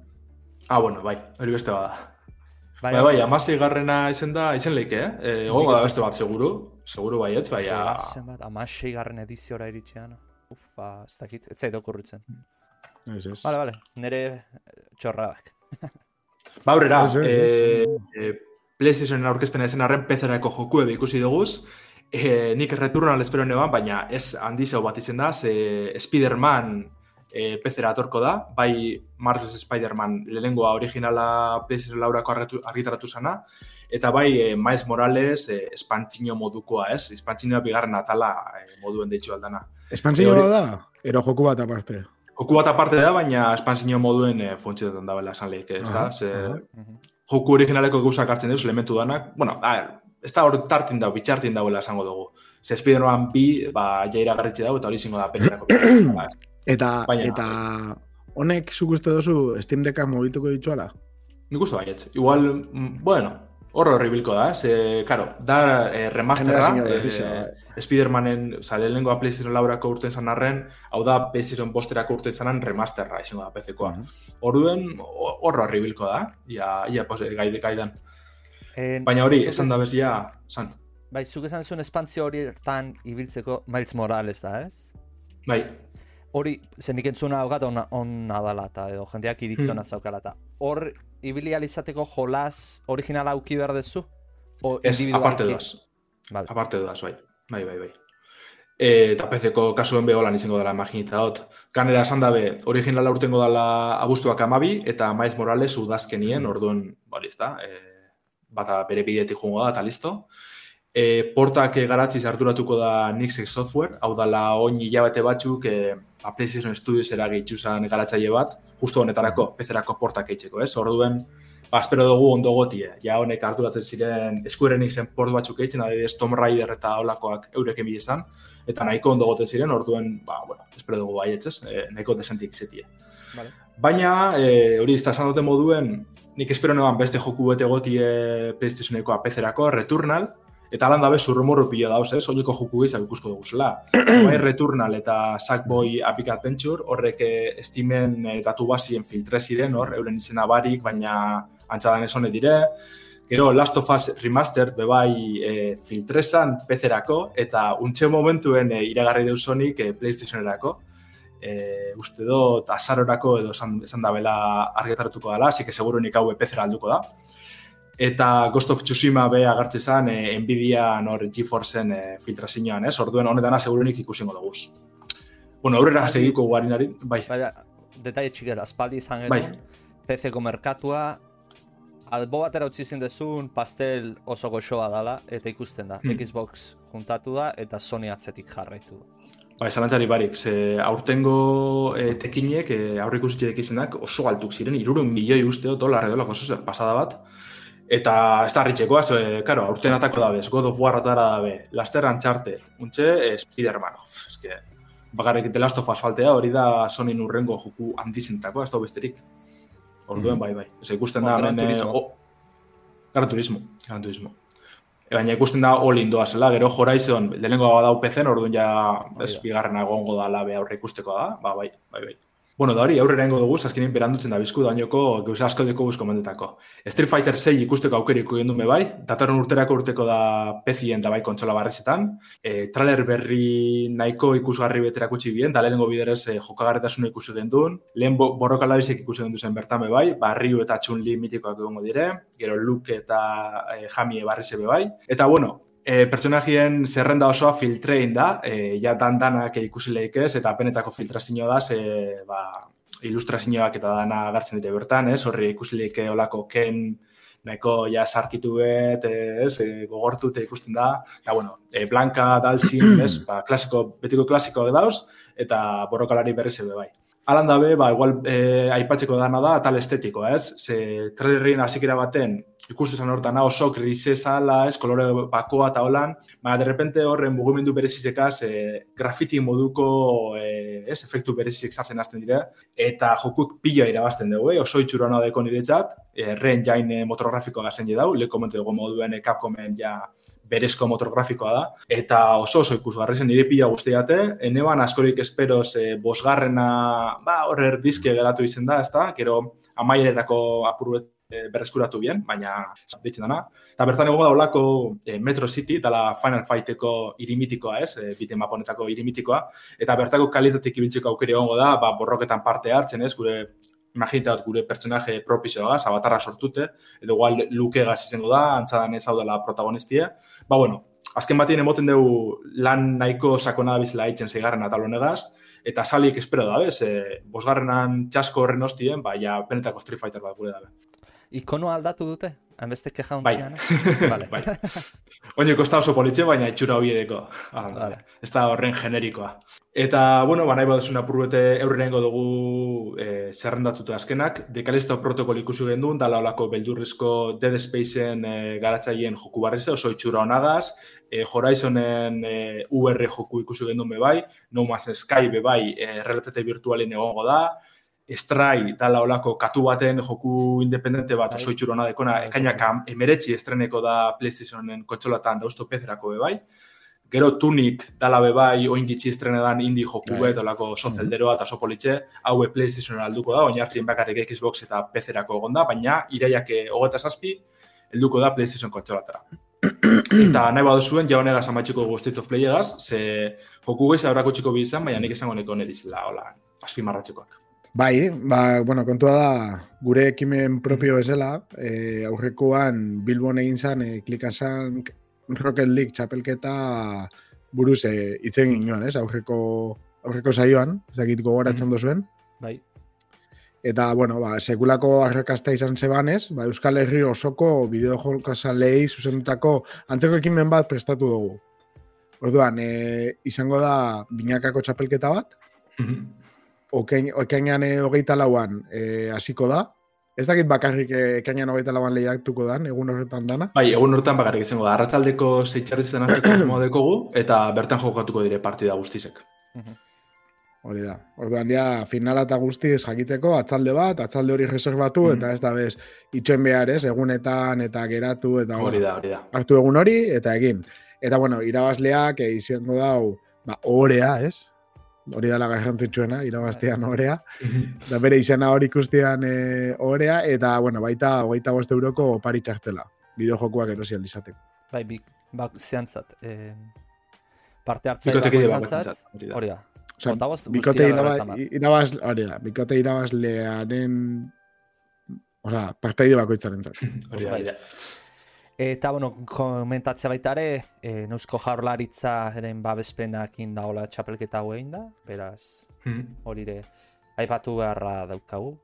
Speaker 3: Ah, bueno, bai, hori beste bada.
Speaker 4: Bai,
Speaker 3: Bai, bai, amasi garrena izen da, izen leike, eh? E, Egongo da beste bat, seguru. Seguru bai, ez, bai,
Speaker 4: zenbat, amasei garren ediziora iritxean. Ba, ez dakit, ez zait okurritzen.
Speaker 2: ez ez.
Speaker 4: Bale, bale, nire eh, txorradak.
Speaker 3: Ba, aurrera,
Speaker 2: Ez, ez,
Speaker 3: eh,
Speaker 2: ez.
Speaker 3: eh, PlayStationen aurkezpena ezen arren PC-erako joku ebe ikusi duguz. Eh, nik Returnal espero neban, baina ez handizau bat izen da, ze Spider-Man eh, PC-era atorko da, bai Marvel's Spider-Man lehenengoa originala PlayStation laurako argitaratu zana, eta bai eh, Miles Morales eh, espantzino modukoa, ez? Espantzinoa bigarren atala eh, moduen deitxu aldana.
Speaker 2: Espantzio
Speaker 3: Hori-
Speaker 2: da, ero joku bat aparte.
Speaker 3: Joku bat aparte da, baina espantzino moduen eh, funtzioetan da bela esan lehik, ez da?
Speaker 2: Aha,
Speaker 3: Ze, joku originaleko gauzak hartzen deuz, elementu danak, bueno, a ver, ez da hor tartin dau, bitxartin dauela esango dugu. Ze Spider-Man bi, ba, jaira garritxe dau, eta hori zingo da pelikako. Ba,
Speaker 2: Eta,
Speaker 3: Baina-
Speaker 2: eta honek zuk uste duzu Steam Deckak mugituko dituala?
Speaker 3: Nik uste baietz. Igual, mm, bueno, hor horri bilko da, eh? Ze, karo, da eh, remasterra, eh,
Speaker 2: bai.
Speaker 3: Spider-Manen, oza, lehenengoa PlayStation laurako urten zan arren, hau da PlayStation bosterako urten zanan remasterra, izango da PC-koa.
Speaker 2: Mhm.
Speaker 3: Orduen, ho- hor horri bilko da, ia, ia pos, gaide gaidan.
Speaker 4: En-
Speaker 3: Baina hori, esan da bezia, san.
Speaker 4: Bai, zuk esan zuen espantzio horietan ibiltzeko Miles Morales da, ez?
Speaker 3: Bai,
Speaker 4: Hori, zen nik entzuna daukat ona, ona dala eta edo jendeak iritzona
Speaker 3: Hmm.
Speaker 4: zaukala eta hor ibili alizateko jolas originala auki behar dezu? O
Speaker 3: ez, aparte duaz.
Speaker 4: Vale.
Speaker 3: Aparte duaz, bai. Bai, bai, bai. E, eta PC-ko kasuen beholan izango dela imaginita dut. Ganera esan dabe, originala urtengo dela abuztuak amabi, eta Miles Morales udazkenien, orduen, hori ez da, e, bata bere bidetik jungo da, eta listo. E, portak eh, garatziz harturatuko da Nixxek Software, hau dala oin hilabete batzuk e, PlayStation Studios eragitzu zen garatzaile bat, justo honetarako, PC-erako portak eitzeko, ez? Orduen, ba, espero dugu ondo gotie. Ja honek harturatzen ziren Square Enixen port batzuk eitzen, adibidez Tomb Raider eta olakoak eurek emi izan, eta nahiko ondo gote ziren, orduen, ba, bueno, espero dugu baietz, e, nahiko desentik zetie.
Speaker 4: Vale.
Speaker 3: Baina, e, hori ez da esan duten moduen, nik espero neban beste joku bete gotie PlayStationeko PC-erako, Returnal, eta lan dabe zurrumurru pilo dauz, ez? Oineko joku gizak ikusko dugu zela. bai Returnal eta Sackboy Epic Adventure, horrek eh, Steamen eh, datu basien filtre ziren, hor, euren izena barik, baina antzadan ez dire. Gero Last of Us Remastered bebai e, filtrezan PC-erako, eta untxe momentuen e, iragarri deusonik e, PlayStation-erako. E, uste dut azarorako edo esan, esan da bela argitaratuko dela, así que seguro nik hau PC-era alduko da. Eta Ghost of Tsushima be agartze zen e, Nvidia nor GeForceen e, filtrazioan, ez? Orduen honetana segurunik ikusingo dugu. Bueno, aurrera segiko guarinari, bai.
Speaker 4: Baina, detaile txikera, aspaldi izan
Speaker 3: Bai.
Speaker 4: genuen, PC-ko merkatua, albo batera utzi zen dezun pastel oso goxoa dala, eta ikusten da.
Speaker 3: Hmm.
Speaker 4: Xbox juntatu da, eta Sony atzetik jarraitu du.
Speaker 3: Bai, zalantzari barik, ze aurtengo e, tekinek, e, aurre ikusitxeek izenak oso altuk ziren, irurun milioi usteo dolar edo lako oso pasada bat. Eta ez da harritxekoa, ze, karo, aurten atako dabe, God of War atara dabe, Laster Uncharted, untxe, e, Spider-Man, eske, bagarrik The Last of Us faltea, hori da Sony urrengo joku handizentako, ez da besterik. Orduen,
Speaker 2: Mhm.
Speaker 3: bai, bai. Ez ikusten da,
Speaker 4: Gran
Speaker 3: hemen, e,
Speaker 4: Turismo.
Speaker 3: o- Gran Turismo, Gran Turismo. E, baina ikusten da all indoa zela, gero Horizon, lehenengo badau PC-en, orduan ja, ez, bigarrena egongo da labe aurre ikusteko da, ba, bai, bai, bai. Bueno, da hori, aurrera ingo dugu, azkenin berandutzen da bizku dainoko gauza asko deko guzko mendetako. Street Fighter 6 ikusteko aukeriko egin me bai, datorren urterako urteko da PC-en da bai kontsola barrezetan, e, trailer berri nahiko ikusgarri beterako utzi bien, da lehenengo biderez e, jokagarretasuna ikusi den duen, lehen bo, borrokalabizek ikusi den duzen bertan be bai, barriu eta txunli mitikoak egongo dire, gero Luke eta e, Jamie barrize be bai, eta bueno, e, pertsonajien zerrenda osoa filtrein da, e, ja dan danak ikusi lehik ez, eta benetako filtrazio da, ze, ba, ilustrazioak eta dana agertzen dite bertan, ez, horri ikusi lehik olako ken, nahiko ja sarkitu bet, ez, e, gogortu eta ikusten da, eta bueno, e, Blanca, Dalsin, ez, ba, klasiko, betiko klasikoak dauz, eta borrokalari berriz ebe bai. Alan dabe, ba, igual e, aipatzeko dana da, tal estetikoa, ez? Ze trailerrien hasikera baten, ikusten hortan oso grisesala, ez, kolore bakoa eta holan, baina derrepente horren mugimendu berezizekaz e, grafiti moduko e, ez, efektu berezizik sartzen hasten dire, eta jokuk pila irabazten dugu, eh? oso itxura hona deko niretzat, e, ren jain e, motorografikoa gazen dau, leko monte dugu moduen e, Capcomen ja berezko motorografikoa da, eta oso oso ikusgarri zen nire pila guztiate, eneban askorik espero ze bosgarrena, ba, horrer dizke geratu izen da, ez gero amaieretako apuruet e, berreskuratu bien, baina ditzen dana. Eta bertan egon olako e, Metro City, dala Final Fighteko irimitikoa ez, e, bite maponetako irimitikoa, eta bertako kalitatik ibiltzeko aukeri egongo da, ba, borroketan parte hartzen ez, gure imaginatat gure pertsonaje propizioa, abatarra sortute, edo igual luke gaz izango da, antzadan ez hau dela protagonistia. Ba, bueno, azken batien emoten dugu lan nahiko sakona da bizela haitzen zeigarren atal honegaz, eta saliek espero da, bez, e, bosgarrenan txasko horren hostien, ba, ja, penetako Street Fighter bat gure da.
Speaker 4: Ikono aldatu dute? Hainbeste keja
Speaker 3: bai.
Speaker 4: vale.
Speaker 3: bai. Oino, kosta oso politxe, baina itxura hori edeko. Vale. Ez da horren generikoa. Eta, bueno, ba, nahi baduzun apurbete eurrenengo dugu e, zerrendatuta azkenak. Dekalista protokol ikusi gendun, dala olako beldurrizko Dead Spaceen e, garatzaien joku barrize, oso itxura honagaz. E, Horizonen e, UR joku ikusi gendun bebai, No Man's Sky bebai, e, relatate virtualin egongo da. Stray dala olako katu baten joku independente bat oso bai. itxurona dekona, bai, ekainak emeretzi estreneko da PlayStationen kontsolatan dauzto pezerako bebai. Gero Tunic dala bebai oin ditzi estrenedan indie joku bet, olako sozelderoa eta sopolitxe, haue PlayStationen alduko da, oin hartien bakarrik Xbox eta pezerako gonda, baina iraiak hogeta zazpi, helduko da PlayStation kontsolatara. eta nahi badu zuen, ja honegaz amatxiko guztitu fleiegaz, ze joku gehiago txiko bizan, baina nik esango neko nedizela, hola, aspi marratxekoak.
Speaker 2: Bai, ba, bueno, kontua da, gure ekimen propio bezala, e, aurrekoan Bilbon egin zan, e, klikasan Rocket League txapelketa buruz e, itzen ginoan, ez? Aurreko, aurreko saioan, ez dakit gogoratzen mm. duzuen.
Speaker 4: Bai.
Speaker 2: Eta, bueno, ba, sekulako arrakasta izan zebanez, ba, Euskal Herri osoko bideo jolkasalei zuzendutako antzeko ekimen bat prestatu dugu. Orduan, e, izango da binakako txapelketa bat, mm okainan e, hogeita lauan e, hasiko da. Ez dakit bakarrik ekainan hogeita lauan lehiaktuko dan, egun horretan dana?
Speaker 3: Bai, egun horretan bakarrik izango da. Arratxaldeko zeitxarritzen azteko dekogu, eta bertan jokatuko dire partida guztizek.
Speaker 2: Hori da. Orduan dia, finala eta guztiz jakiteko, atzalde bat, atzalde hori reservatu, mm eta ez da bez, itxoen behar ez, egunetan eta geratu, eta
Speaker 3: hori da, hori da.
Speaker 2: Hartu egun hori, eta egin. Eta bueno, irabazleak, e, izango dau, ba, orea, ez? Hori dela garrantzitsuena, irabaztean orea, da bere izena hori ikustean e, orea, eta, bueno, baita, hogeita bost euroko opari txartela, bideo jokuak erosian izateko.
Speaker 4: Bai, bik, bak, zehantzat, eh, parte hartzea bakoitzantzat, hori da.
Speaker 2: Osa, bikote irabaz, hori da, bikote irabazlearen, oza, partaide bakoitzaren zat.
Speaker 3: Hori da,
Speaker 4: Eta, bueno, komentatzea baita ere, e, Neusko Jaurlaritza eren babespenak indaola txapelketa hau da, beraz, hmm. hori ere, aipatu beharra daukagu.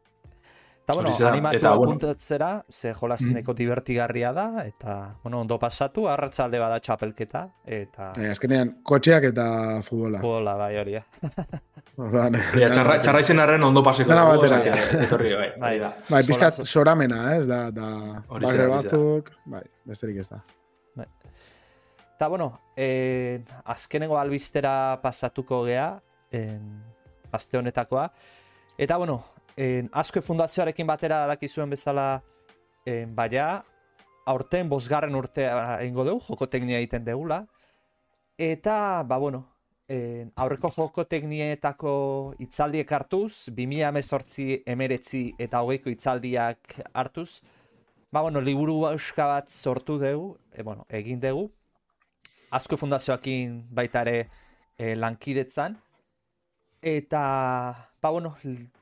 Speaker 4: Eta, bueno, animatu eta, apuntatzera, ze jolazineko mm. divertigarria da, eta, bueno, ondo pasatu, arratsalde bada txapelketa, eta...
Speaker 2: E, azkenean, kotxeak eta futbola.
Speaker 4: Futbola, bai, hori,
Speaker 3: ja, txarra, txarra izen arren ondo paseko.
Speaker 2: Dena batera.
Speaker 3: Etorri, bai.
Speaker 2: Bai, da. Bai, pizkat soramena, ez, da, da, barre batzuk, bai, besterik ez da. Bai.
Speaker 4: Eta, bueno, eh, azkenengo albistera pasatuko gea, en, aste honetakoa, eta, bueno, en, asko fundazioarekin batera dakizuen bezala en, baina aurten bosgarren urtea ingo dugu, joko teknia egiten degula. Eta, ba, bueno, en, aurreko joko teknietako itzaldiek hartuz, 2000 emezortzi emeretzi eta hogeiko itzaldiak hartuz, ba, bueno, liburu euska bat sortu dugu, e, bueno, egin dugu, asko fundazioakin baita ere e, lankidetzan, eta ba, bueno,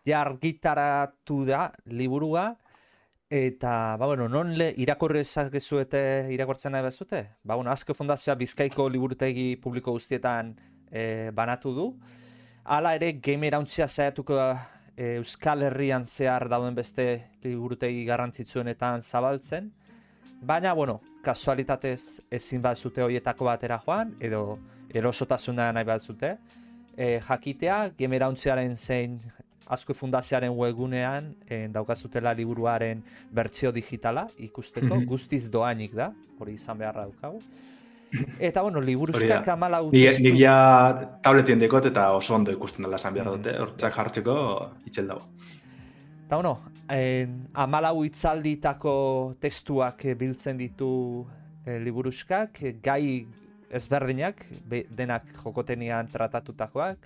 Speaker 4: jargitaratu da liburua, eta, ba, bueno, non le irakorre ezakezuete irakortzen nahi bezute? Ba, bueno, Azke Fundazioa Bizkaiko liburutegi publiko guztietan e, banatu du. Hala ere, game erauntzia zaiatuko da Euskal Herrian zehar dauden beste liburutegi garrantzitsuenetan zabaltzen. Baina, bueno, kasualitatez ezin bat zute horietako batera joan, edo erosotasuna nahi bat zute e, jakitea, gemerauntziaren zein Azkue Fundazioaren webgunean en, daukazutela liburuaren bertsio digitala ikusteko,
Speaker 3: Mhm.
Speaker 4: guztiz doainik da, hori izan beharra daukagu. Eta, bueno,
Speaker 3: Hori da.
Speaker 4: liburuskak amalau
Speaker 3: Ni,
Speaker 4: testu-
Speaker 3: ni ja tabletien dekot eta oso ondo ikusten dela esan behar dute, hortzak jartzeko itxel dago.
Speaker 4: Eta bueno, en, amalau itzalditako testuak eh, biltzen ditu e, eh, gai ezberdinak, be, denak jokotenian tratatutakoak,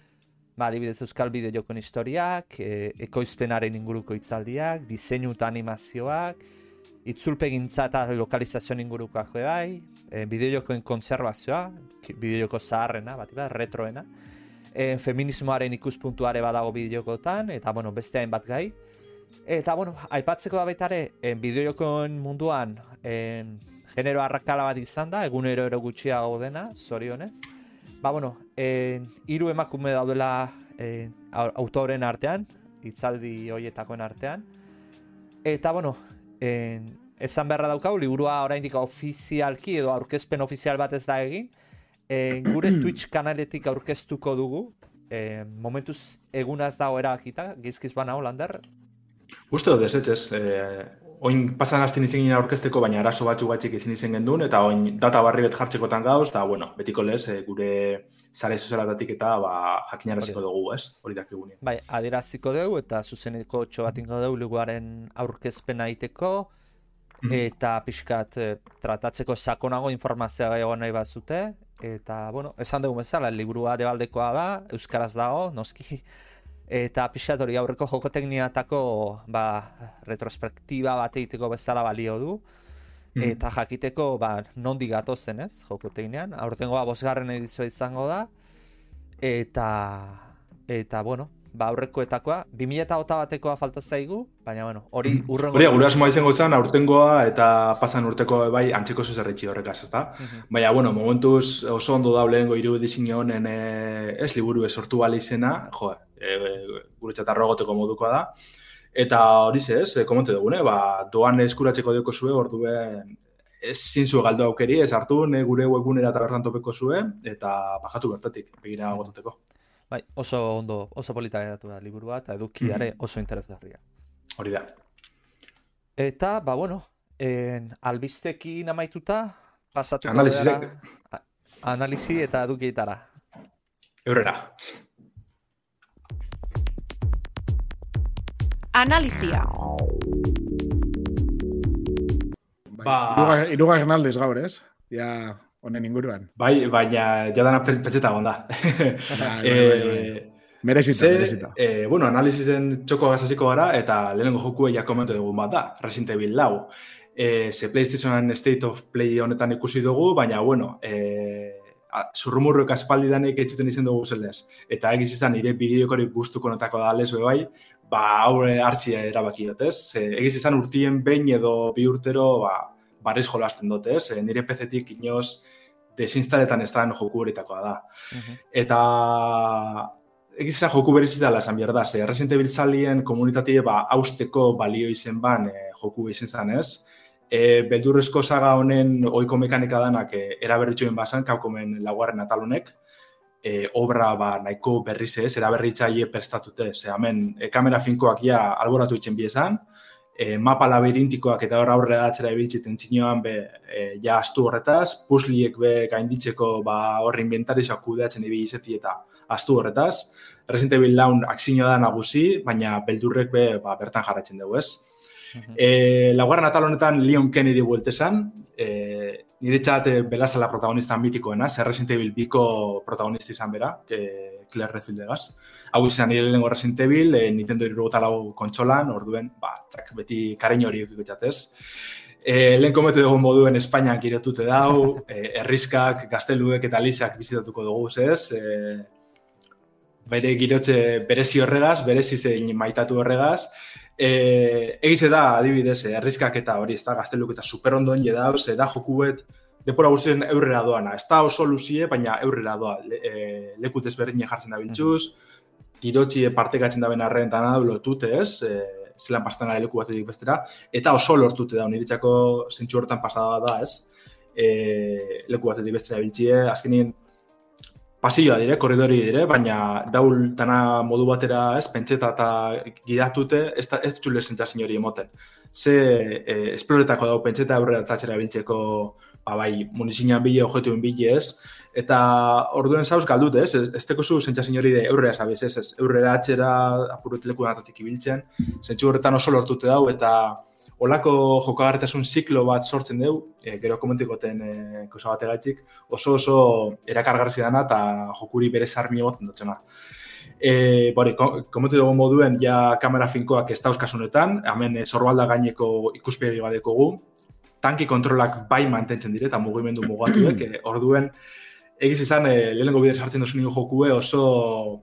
Speaker 4: ba, adibidez Euskal Bideo jokon historiak, e, ekoizpenaren inguruko itzaldiak, diseinu eta animazioak, itzulpegintza eta lokalizazioan ingurukoak ere bai, e, bideojokoen kontserbazioa, bideojoko zaharrena, bat iba, retroena, e, feminismoaren ikuspuntuare badago bideojokotan, eta bueno, beste hainbat gai, Eta, bueno, aipatzeko da baita ere, en bideojokoen munduan en, genero arrakala bat izan da, egunero ero gutxiago dena, zorionez. Ba, bueno, en, hiru emakume daudela en, au- autoren artean, hitzaldi hoietakoen artean. Eta, bueno, en, esan beharra daukau, liburua oraindik ofizialki edo aurkezpen ofizial bat ez da egin. En, gure Twitch kanaletik aurkeztuko dugu, en, momentuz egunaz dago erabakita, gizkiz bana Lander,
Speaker 3: Uste dut ez, ez, eh, oin pasan hastin izan ginen aurkezteko, baina arazo batzuk batzik ezin izan gendun, eta oin data barri bet jartzekotan gauz, eta, bueno, betiko lez, eh, gure sare sozialatatik eta ba, jakinaraziko dugu, ez? Hori dakigunean.
Speaker 4: Bai, adieraziko dugu eta zuzeneko txo bat ingo dugu libuaren aurkezpena egiteko
Speaker 3: Mhm.
Speaker 4: eta pixkat eh, tratatzeko sakonago informazioa egon nahi bazute eta, bueno, esan dugu bezala, liburua debaldekoa da, euskaraz dago, noski eta pixkat hori aurreko jokotekniatako ba, retrospektiba bat egiteko bezala balio du
Speaker 3: Mhm.
Speaker 4: eta jakiteko ba, nondik gatozen ez, jokoteknian, aurtengoa bosgarren edizioa izango da eta eta bueno, ba aurrekoetakoa 2008 batekoa falta zaigu, baina bueno, hori urrengo
Speaker 3: Hori, gure asmoa izango zen, aurtengoa eta pasan urteko bai antzeko zezerretxi horrekaz, ezta?
Speaker 4: Mhm.
Speaker 3: Baina, bueno, momentuz oso ondo da lehengo hiru edizio honen eh, ez liburu sortu bali izena, jo, e, gure txatarrogoteko modukoa da. Eta hori ze, ez, komente dugune, ba, doan eskuratzeko deko zue, orduen ezin zue galdo aukeri, ez hartu, ne gure webgunera eta bertan topeko zue, eta bajatu bertatik, begira gototeko.
Speaker 4: Bai, oso ondo, oso polita geratu da liburua eta edukiare oso interesgarria.
Speaker 3: Hori da.
Speaker 4: Eta, ba bueno, en, albistekin amaituta pasatuko
Speaker 3: Analisisek.
Speaker 4: gara a- analisi eta edukietara.
Speaker 3: Eurrera.
Speaker 1: Analizia.
Speaker 2: Bai,
Speaker 3: Ba-
Speaker 2: irugar- Irugarren aldez gaur, ez? Ja, honen inguruan.
Speaker 3: Bai, baina jadana pe- petxeta gonda.
Speaker 2: Bai, bai, bai, bai. Merezita,
Speaker 3: Ze,
Speaker 2: merezita.
Speaker 3: eh, bueno, analizisen txoko gazasiko gara, eta lehenengo jokue ja komentu dugu bat da, Resident Evil lau. E, ze PlayStationen State of Play honetan ikusi dugu, baina, bueno, e, zurrumurruek aspaldi danek etxuten izen dugu zelez. Eta egiz izan, nire bideokorik gustuko notako da lez bai, ba, aurre hartzia erabaki dut, ez? Egiz izan urtien behin edo bi urtero, ba, barriz jolasten dut, ez? E, nire PC-tik inoz desinstaletan ez da joku horitakoa da.
Speaker 4: Mhm.
Speaker 3: Eta egiza joku bereziz dela esan behar da, ze Resident Evil zalien komunitatea ba, austeko balio izen ban e, joku izen zan ez. E, beldurrezko saga honen ohiko mekanika danak e, eraberritxoen basan, kaukomen laugarren atalonek, e, obra ba, nahiko berriz ez, eraberritzaile prestatute. Ze hemen, e, kamera finkoak ja alboratu itzen biezan, e, mapa labirintikoak eta hor aurrera atzera ibiltziten txinoan be, e, ja astu horretaz, pusliek be gainditzeko ba, hor inventarizak kudeatzen ibili izeti eta astu horretaz. Resident Evil laun akzino da nagusi, baina beldurrek be, ba, bertan jarraitzen dugu, ez?
Speaker 4: Mhm.
Speaker 3: E, laugarren atal honetan Leon Kennedy bueltesan, e, nire txat e, belazala protagonista mitikoena, zer Resident Evil biko protagonista izan bera, e, Claire Redfield egaz. Hau izan nire lehenengo Resident Evil, e, Nintendo lau kontsolan, orduen, ba, txak, beti karein hori ikutxatez. E, lehen kometu dugu moduen Espainian giretute dau, e, erriskak, gazteluek eta lisak bizitatuko dugu, ez? E, bere girotze berezi horregaz, berezi zein maitatu horregaz, e, egize da, adibidez, eh, erriskak eta hori, ez da, gazteluk eta super ondoen jedau, ze da jokuet, depora guztien eurrera doana. Ez da oso luzie, baina eurrera doa. Le, e, lekut ezberdine jartzen da biltzuz, girotzi partekatzen da benarren eta nada lotute, ez? E, zelan pastan gara leku batetik bestera, eta oso lortute da, niritzako zentsu hortan pasada da, ez? E, leku batetik bestera biltzie, azkenien pasilloa dire, korridori dire, baina daul dana modu batera ez, pentseta eta gidatute, ez, da, ez txule sentzazin hori emoten. Ze eh, esploretako dau pentseta aurrera tatxera biltzeko, ba, bai, munizinan bile, objetuen bile ez, eta orduen zauz galdut ez, ez teko zu sentzazin hori de eurrea zabiz ez, ez, eurrea atxera apuruteleko datatik ibiltzen, zentzu horretan oso lortute dau, eta olako jokagarretasun ziklo bat sortzen dugu, e, gero komentikoten e, kosa bat oso oso erakargarzi dana eta jokuri bere sarmi egoten dutxena. E, bori, komentu dugu moduen, ja kamera finkoak ez dauzkasunetan, hemen e, gaineko ikuspegi badekogu, tanki kontrolak bai mantentzen dire eta mugimendu mugatuek, e, orduen, egiz izan, e, lehenengo bidez sartzen duzu nio jokue oso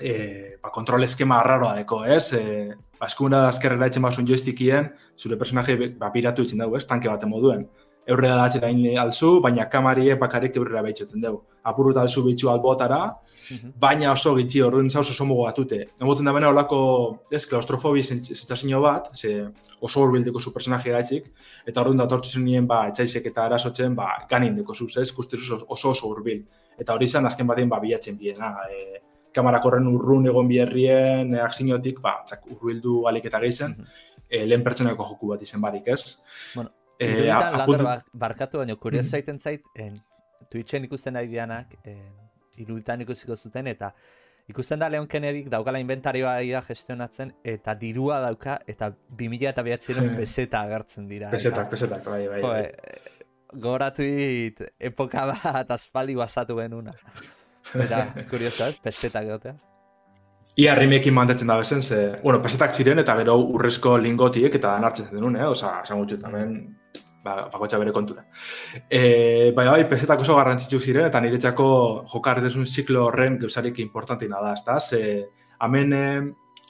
Speaker 3: e, ba, kontrol eskema arraroa deko, ez? E, eskuna azkerrera etxen basun joystickien, zure personaje ba, piratu itzen dugu, ez? Tanke baten moduen. Eurrera da atxera alzu, baina kamarie bakarrik eurrera behitxoten dugu. Apurut alzu bitxu albotara, mhm. baina oso gitxi horren zauz oso mugu batute. Emoten da bena olako, ez, klaustrofobi zentzazio bat, ze oso horbildeko zu personaje gaitzik, eta horren da tortzu nien, ba, etxaizek eta arazotzen, ba, ganin deko zuz, ez, oso oso hurbil. Eta hori izan, azken batean, ba, bilatzen biena, e, kamarakorren urrun egon biherrien, aksiniotik, ba, txak, urbildu alik eta gehizen, mm -hmm. lehen pertsonako joku bat izen barik, ez?
Speaker 4: Bueno, e, iruditan lander barkatu, baina kurioz zaiten zait, en, Twitchen ikusten nahi dianak, iruditan ikusiko zuten, eta ikusten da Leon Kennedy daukala inventarioa ia gestionatzen, eta dirua dauka, eta 2000 eta behatzen peseta agertzen dira.
Speaker 3: Pesetak, pesetak, bai, bai. bai.
Speaker 4: Goratu dit, epoka bat aspaldi basatu genuna. Eta, kuriosa, pesetak egotea.
Speaker 3: Ia rimekin mantetzen da bezen, ze, bueno, pesetak ziren eta gero urrezko lingotiek eta nartzen zen eh? Osa, esan gutxu, tamen, ba, bakotxa bere kontura. E, bai, bai, pesetak oso garrantzitsuk ziren eta niretzako jokarretezun ziklo horren gauzarik importantina da, ez? Ze, amen,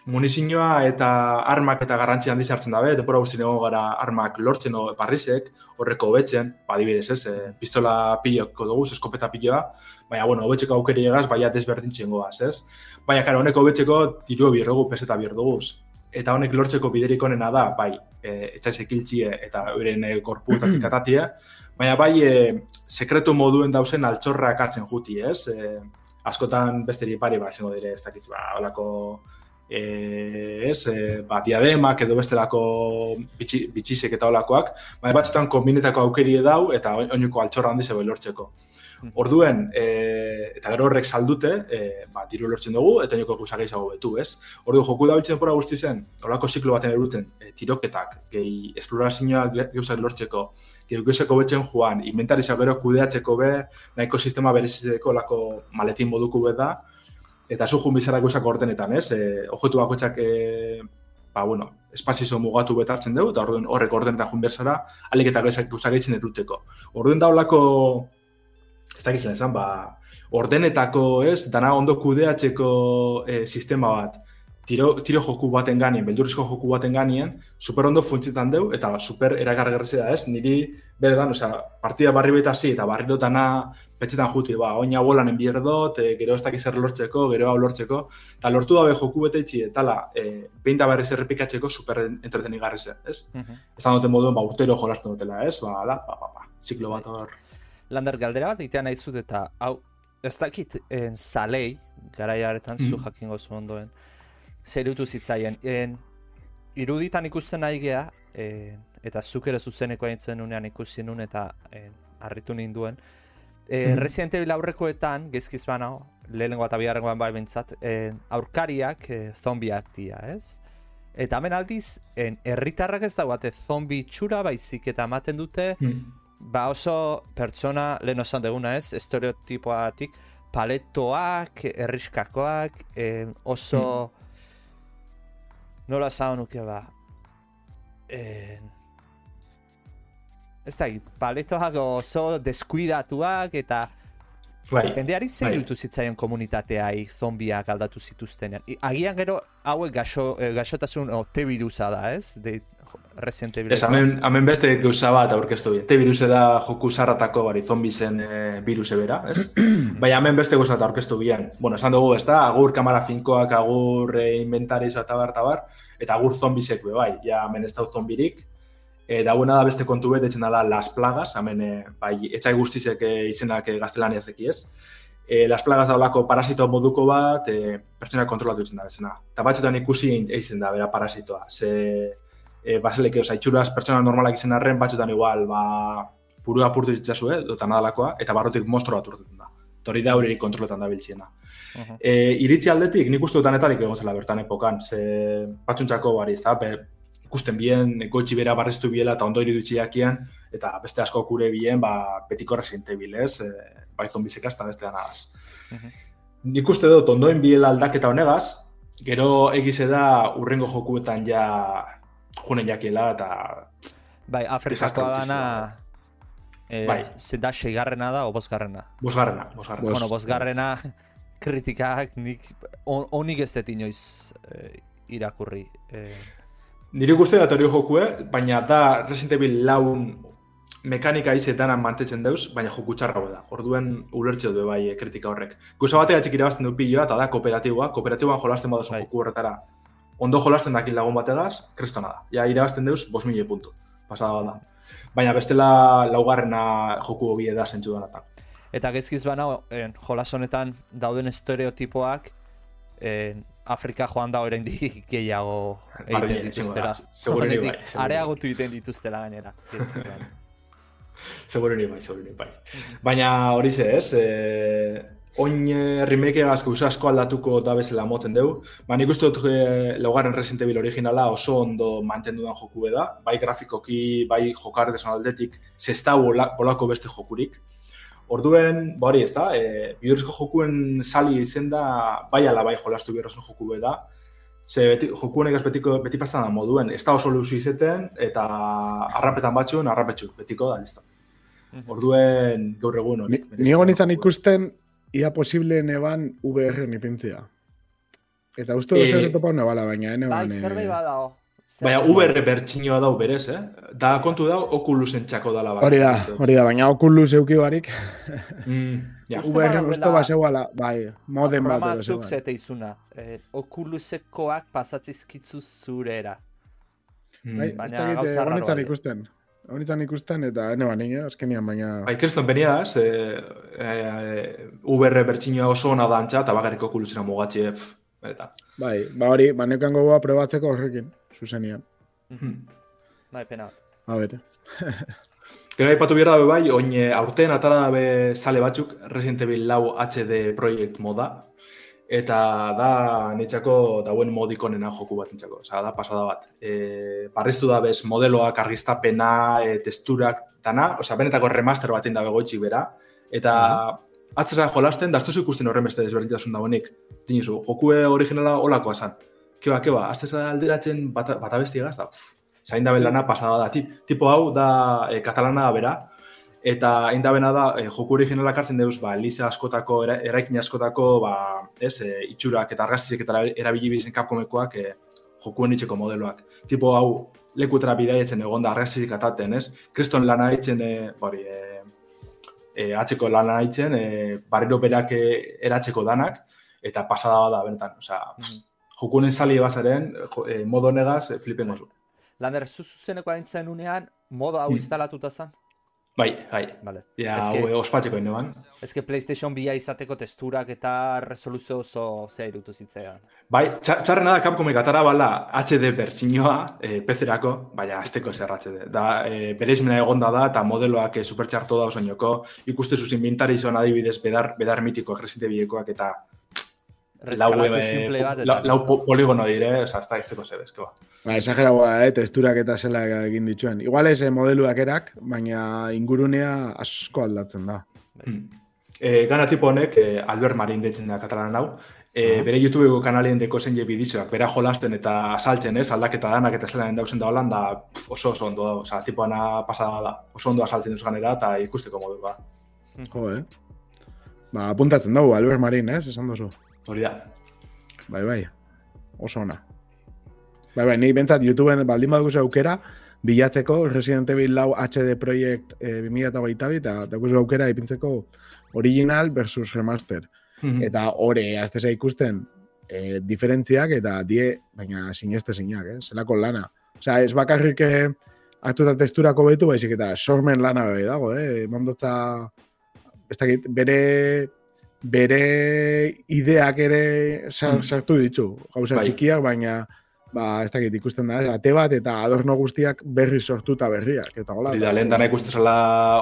Speaker 3: munizioa eta armak eta garrantzi handi sartzen dabe, depora guztien egon gara armak lortzen o barrizek, horreko hobetzen, ba, dibidez, ez, e, pistola piloko dugu, eskopeta piloa, baina, bueno, hobetzeko aukeri egaz, baina desberdintzen goaz, ez? Baina, karo, honeko hobetzeko diru birrogu, peseta birrogu, eta honek lortzeko biderik onena da, bai, e, etxaiz ekiltzie eta euren e, korpu eta tikatatie, baina bai, e, sekretu moduen dauzen altxorrak hartzen juti, ez? E, askotan besteri pari, ba, esango dire, ez dakit, ba, holako e, ez, e, ba, diademak edo bestelako bitxi, bitxisek eta olakoak, baina batzutan kombinetako aukeri edau eta oinuko altxorra handi zebe lortzeko. Hmm. Orduen, e, eta gero horrek saldute, e, ba, diru lortzen dugu, eta oinuko gusa gehiago betu, ez? Ordu, joku da biltzen pora guzti zen, horako ziklo baten eruten, e, tiroketak, gehi esplorazioak gauzak lortzeko, gehi gauzako betzen joan, inventarizak gero kudeatzeko be, nahiko sistema berezitzeko lako maletin moduko be da, eta zu jun bizarako esak ordenetan, ez? E, ojetu bakoitzak, e, ba, bueno, espazizo mugatu betartzen dugu, eta orduen horrek ordenetan jun berzara, alik eta gezak usageitzen eruteko. Orduen da holako, ez dakitzen esan, ba, ordenetako, ez, dana ondo kudeatzeko e, sistema bat, tiro, tiro joku baten ganien, beldurizko joku baten ganien, super ondo funtzietan deu, eta super eragargarri da, ez? Niri, bere da, osea, partida barri beta zi, eta barri dutana petxetan juti, ba, oina bolan enbier dut, e, gero ez dakiz lortzeko, gero hau lortzeko, eta lortu dabe joku bete itxi, eta la, e, behin da berriz errepikatzeko super entreteni garri ze, ez? Uh -huh. Esan duten moduen, ba, urtero jolasten dutela, ez? Ba, la, ba, ba, ba, ziklo bat hor.
Speaker 4: Lander, galdera bat, itean nahi zut, eta, hau, ez dakit, en, zalei, gara jaretan, mm -hmm. zu jakingo zu ondoen, zerutu zitzaien. En, iruditan ikusten nahi geha, eta zuk ere zuzeneko aintzen unean ikusi nun eta en, arritu ninduen. E, mm. Resident Evil aurrekoetan, gezkiz bana, lehenengo eta biharrengoan bai bintzat, aurkariak e, zombiak dia, ez? Eta hemen aldiz, en, erritarrak ez dagoate zombi txura baizik eta ematen dute, mm. ba oso pertsona lehen osan deguna ez, estereotipoatik, paletoak, erriskakoak, oso... Mm nola esan nuke ba eh, ez da, paletoak oso deskuidatuak eta Bai, Jendeari zer bai. zitzaien komunitatea zombiak aldatu zituztenean. Agian gero hauek gaso, eh, gasotasun o, te virusa da, ez? De, Resident Evil.
Speaker 3: Ez, hamen, hamen beste gauza bat aurkeztu bi. Te viruse da joku sarratako bari zombi zen e, viruse bera, ez? Baina hamen beste gauza bat aurkeztu bian. Bueno, esan dugu, ez da, agur kamara finkoak, agur e, inventariz eta bar, eta bar, eta agur zombisek be, bai, ja hemen ez da zombirik. E, dagoena da beste kontu bet, etxen dala las plagas, hemen, e, bai, etxai guztizek e, izenak e, gaztelania ez e, Las Plagas da olako parasito moduko bat, e, pertsona kontrolatu ditzen da bezena. Eta batzutan ikusi eitzen da, bera parasitoa. Ze, e, baseleke, oza, itxuraz pertsona normalak izen arren, batzutan igual, ba, purua apurtu ditzazu, eh, dota nadalakoa, eta barrotik monstro bat urtetan da. Tori da hori kontroletan da biltziena.
Speaker 4: Mhm.
Speaker 3: E, iritzi aldetik, nik uste etarik egon zela bertan epokan, ze batzuntzako bari, ez da, ikusten bien, goitxi bera barreztu biela eta ondo iridutsi jakian, eta beste asko kure bien, ba, betiko Resident Evil, ez, e, bai zombizeka eta beste ganagaz.
Speaker 4: Mhm.
Speaker 3: Nik uste dut, ondoen biela aldaketa honegaz, gero egize da urrengo jokuetan ja junen jakiela eta
Speaker 4: Bai,
Speaker 3: Desastre
Speaker 4: dana... Eh,
Speaker 3: Bai.
Speaker 4: da seigarrena da o bosgarrena?
Speaker 3: bosgarrena, bosgarrena.
Speaker 2: Bos-
Speaker 4: Bueno, bosgarrena kritikak nik on, onik ez dut inoiz eh, irakurri. Eh,
Speaker 3: Nire guzti da hori jokue, baina da Resident Evil laun mekanika izetan mantetzen deuz, baina joku txarra da. Orduen ulertze du bai eh, kritika horrek. Guza batea txik irabazten du piloa, eta da kooperatiboa. Kooperatiboan jolasten badozu
Speaker 4: Bai.
Speaker 3: joku horretara. Ondo jolasten dakit lagun bategaz, kristona da. Ja, irabazten deuz, bos mila puntu. Pasada da. Baina bestela laugarrena joku hobi da zentsu da.
Speaker 4: eta gezkiz bana, jolas honetan dauden estereotipoak eh, Afrika joan da oraindik gehiago egiten dituztela.
Speaker 3: da. Seguru ni bai,
Speaker 4: Areagotu egiten dituztela gainera.
Speaker 3: Seguro ni bai, seguro ni bai. Baina hori ze, ez? E, oin eh, remake egazko asko aldatuko da bezala moten dugu. Ba, nik uste dut e, laugarren Resident Evil originala oso ondo mantendudan joku da. Bai grafikoki, bai jokar desan aldetik, zesta bolako beste jokurik. Orduen, ba hori ez da, e, bihurrizko jokuen sali izen da, bai ala bai jolastu bihurrizko joku da. Ze beti, joku honek ez betiko, beti pastan da moduen, ez da oso luzu izeten, eta arrapetan batzuen, arrapetxuk, betiko da, listo. Orduen gaur egun
Speaker 2: Ni,
Speaker 3: honek.
Speaker 2: ni egon izan ikusten, ia posible neban VR nipintzia. Eta uste dut
Speaker 3: Eh,
Speaker 2: eh, topa nebala, baina ene
Speaker 4: Bai,
Speaker 2: ban,
Speaker 4: zerbait badao.
Speaker 3: Baina VR
Speaker 4: badao.
Speaker 3: bertxinoa dau berez, eh? Da kontu da Oculusen txako dala. bai.
Speaker 2: Hori da, hori da, baina Oculus euki barik,
Speaker 3: Mm, ja.
Speaker 2: VR
Speaker 4: badagoela-
Speaker 2: uste bat zeuala, bai, modem bat.
Speaker 4: Programa batzuk
Speaker 2: zeuala.
Speaker 4: zete izuna. Eh, okulusekoak pasatzizkitzu zurera.
Speaker 3: Mm.
Speaker 2: Bai,
Speaker 4: Baina gauza
Speaker 2: eh,
Speaker 4: arraroa
Speaker 2: honetan ikusten. Honetan ikusten, eta ene banin, eh, azkenian, baina...
Speaker 3: Bai, kriston beniaz, e, e, VR bertxinoa oso ona da antxa, eta bakarrik Oculusena mugatxe, pff, benetan.
Speaker 2: Bai, ba hori, ba neukan gogoa probatzeko horrekin, zuzenian.
Speaker 3: Hmm.
Speaker 4: Bai, pena.
Speaker 2: A ber,
Speaker 3: Gero aipatu behar dabe bai, oin eh, aurten atara dabe sale batzuk Resident Evil lau HD Project moda, eta da nitzako dauen modikonena joku bat nintzako, Osa, da pasada bat. E, barriztu da bez modeloak, argiztapena, e, testurak, dana, osea, benetako remaster bat dabe goitxik bera, eta atzera jolasten, da ikusten horren beste desberdintasun dagoenik. Dinizu, jokue originala olakoa esan. Keba, keba, aztera alderatzen bata, bata bestigaz, da, pff, zain da lana pasada da. Tip, tipo hau da e, katalana da bera, eta hain da bena da, e, joku originalak hartzen deuz, ba, liza askotako, era, eraikin askotako, ba, ez, e, itxurak eta argazizek eta erabili bizen kapkomekoak e, jokuen itxeko modeloak. Tipo hau, lekutera bidaietzen egon da argazizik ataten, ez? Kriston lana haitzen, e, bori, e, e, atzeko lana haitzen, e, barriro berak e, eratzeko danak, eta pasada da benetan, osea,
Speaker 4: Mhm.
Speaker 3: Jokunen sali bazaren, jo, e, modo negaz, e, flipen gozu.
Speaker 4: Lander, zu zuzeneko aintzen unean, modo hau
Speaker 3: Mm.
Speaker 4: instalatuta zen?
Speaker 3: Bai, bai.
Speaker 4: Vale.
Speaker 3: Ja, hau
Speaker 4: que-
Speaker 3: e, ospatzeko inoan.
Speaker 4: Ez que PlayStation bila izateko testurak eta resoluzio oso zea irutu zitzaidan.
Speaker 3: Bai, txa- txarrena da Capcomek atara bala HD bertxinoa e, PC-erako, baina azteko zer HD. Da, e, bereizmena egonda da, eta modeloak e, supertxarto da osoinoko, ikuste zuzin bintari adibidez bedar, bedar mitikoak, resinte bidekoak, eta
Speaker 4: Reskalatu
Speaker 3: e,
Speaker 4: simple bat eta
Speaker 3: lau, lau po- poligono dire, oza, ez da izteko zebez, ba.
Speaker 2: Ba, esageragoa, eh, testurak eta zela egin dituen. Igual ez eh, modeluak erak, baina ingurunea asko aldatzen da.
Speaker 3: Hmm. E, gana tipo honek, e, Albert Marin deitzen da katalan hau, e, bere YouTubeko kanalien deko zen je bidizoak, bera jolasten eta asaltzen, ez, aldaketa danak eta zelan dauzen da holan, da pf, oso oso ondo da, oza, tipoana pasada da, oso ondo asaltzen duz ganera eta ikusteko modu ba.
Speaker 2: Jo, eh? Ba, apuntatzen dugu, Albert Marin, ez? Esan duzu.
Speaker 3: Hori da.
Speaker 2: Bai, bai. Oso ona. Bai, bai, nik bentsat YouTubeen baldin badugu aukera, bilatzeko Resident Evil lau HD Project e, 2008 eta dakuzu aukera ipintzeko original versus remaster.
Speaker 3: Mhm.
Speaker 2: Eta hore, azteza ikusten e, diferentziak eta die, baina sineste sinak, eh? Zelako lana. Osea, ez bakarrik eh, aktu eta testurako betu, baizik eta sormen lana bai dago, eh? Mondotza, ez dakit, bere bere ideak ere sa-
Speaker 3: Mm.
Speaker 2: sartu ditu. Gauza
Speaker 3: Bai.
Speaker 2: txikiak, baina ba, ez dakit ikusten da, ate bat eta adorno guztiak berri sortuta berriak. Eta hola.
Speaker 3: Hori da, lehen dana ikustezala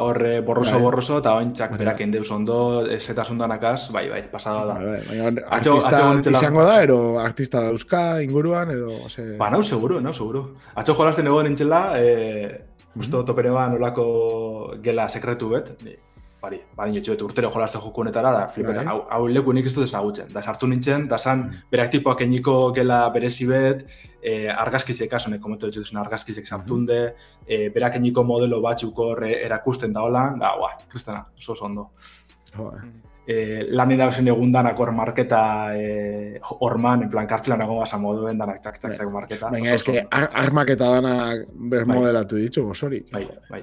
Speaker 3: horre borroso
Speaker 2: Bai.
Speaker 3: borroso, eta ointzak
Speaker 2: Bai.
Speaker 3: berak indeuz ondo, esetasun danakaz, bai, bai, pasada da.
Speaker 2: Bai, bai, baina
Speaker 3: Atzo-
Speaker 2: artista
Speaker 3: gontzela-
Speaker 2: izango da, ero artista dauzka inguruan, edo, ose...
Speaker 3: Ba, nau, seguro, nau, seguro. Atzo jolasten egon nintzela, e, justo topere ban olako gela sekretu bet, bari, badin jotxu bet urtero jolaste joku honetara, da flipetan,
Speaker 2: Bai.
Speaker 3: hau, hau leku nik ez dut ezagutzen. Da sartu nintzen, da san, berak tipoak eniko gela berezi bet, e, argazkizek kasone, komentu dut zen argazkizek sartunde, e, berak eniko modelo batzuk hor e, erakusten da holan, da, guau, kristana, oso ondo.
Speaker 2: Eh.
Speaker 3: e, lan irauzen egun danak hor marketa e, orman, en plan, kartzelan egon gasa moduen danak txak txak txak marketa.
Speaker 2: Baina eske ar armak eta danak bermodelatu ditu, osorik.
Speaker 3: Bai, bai.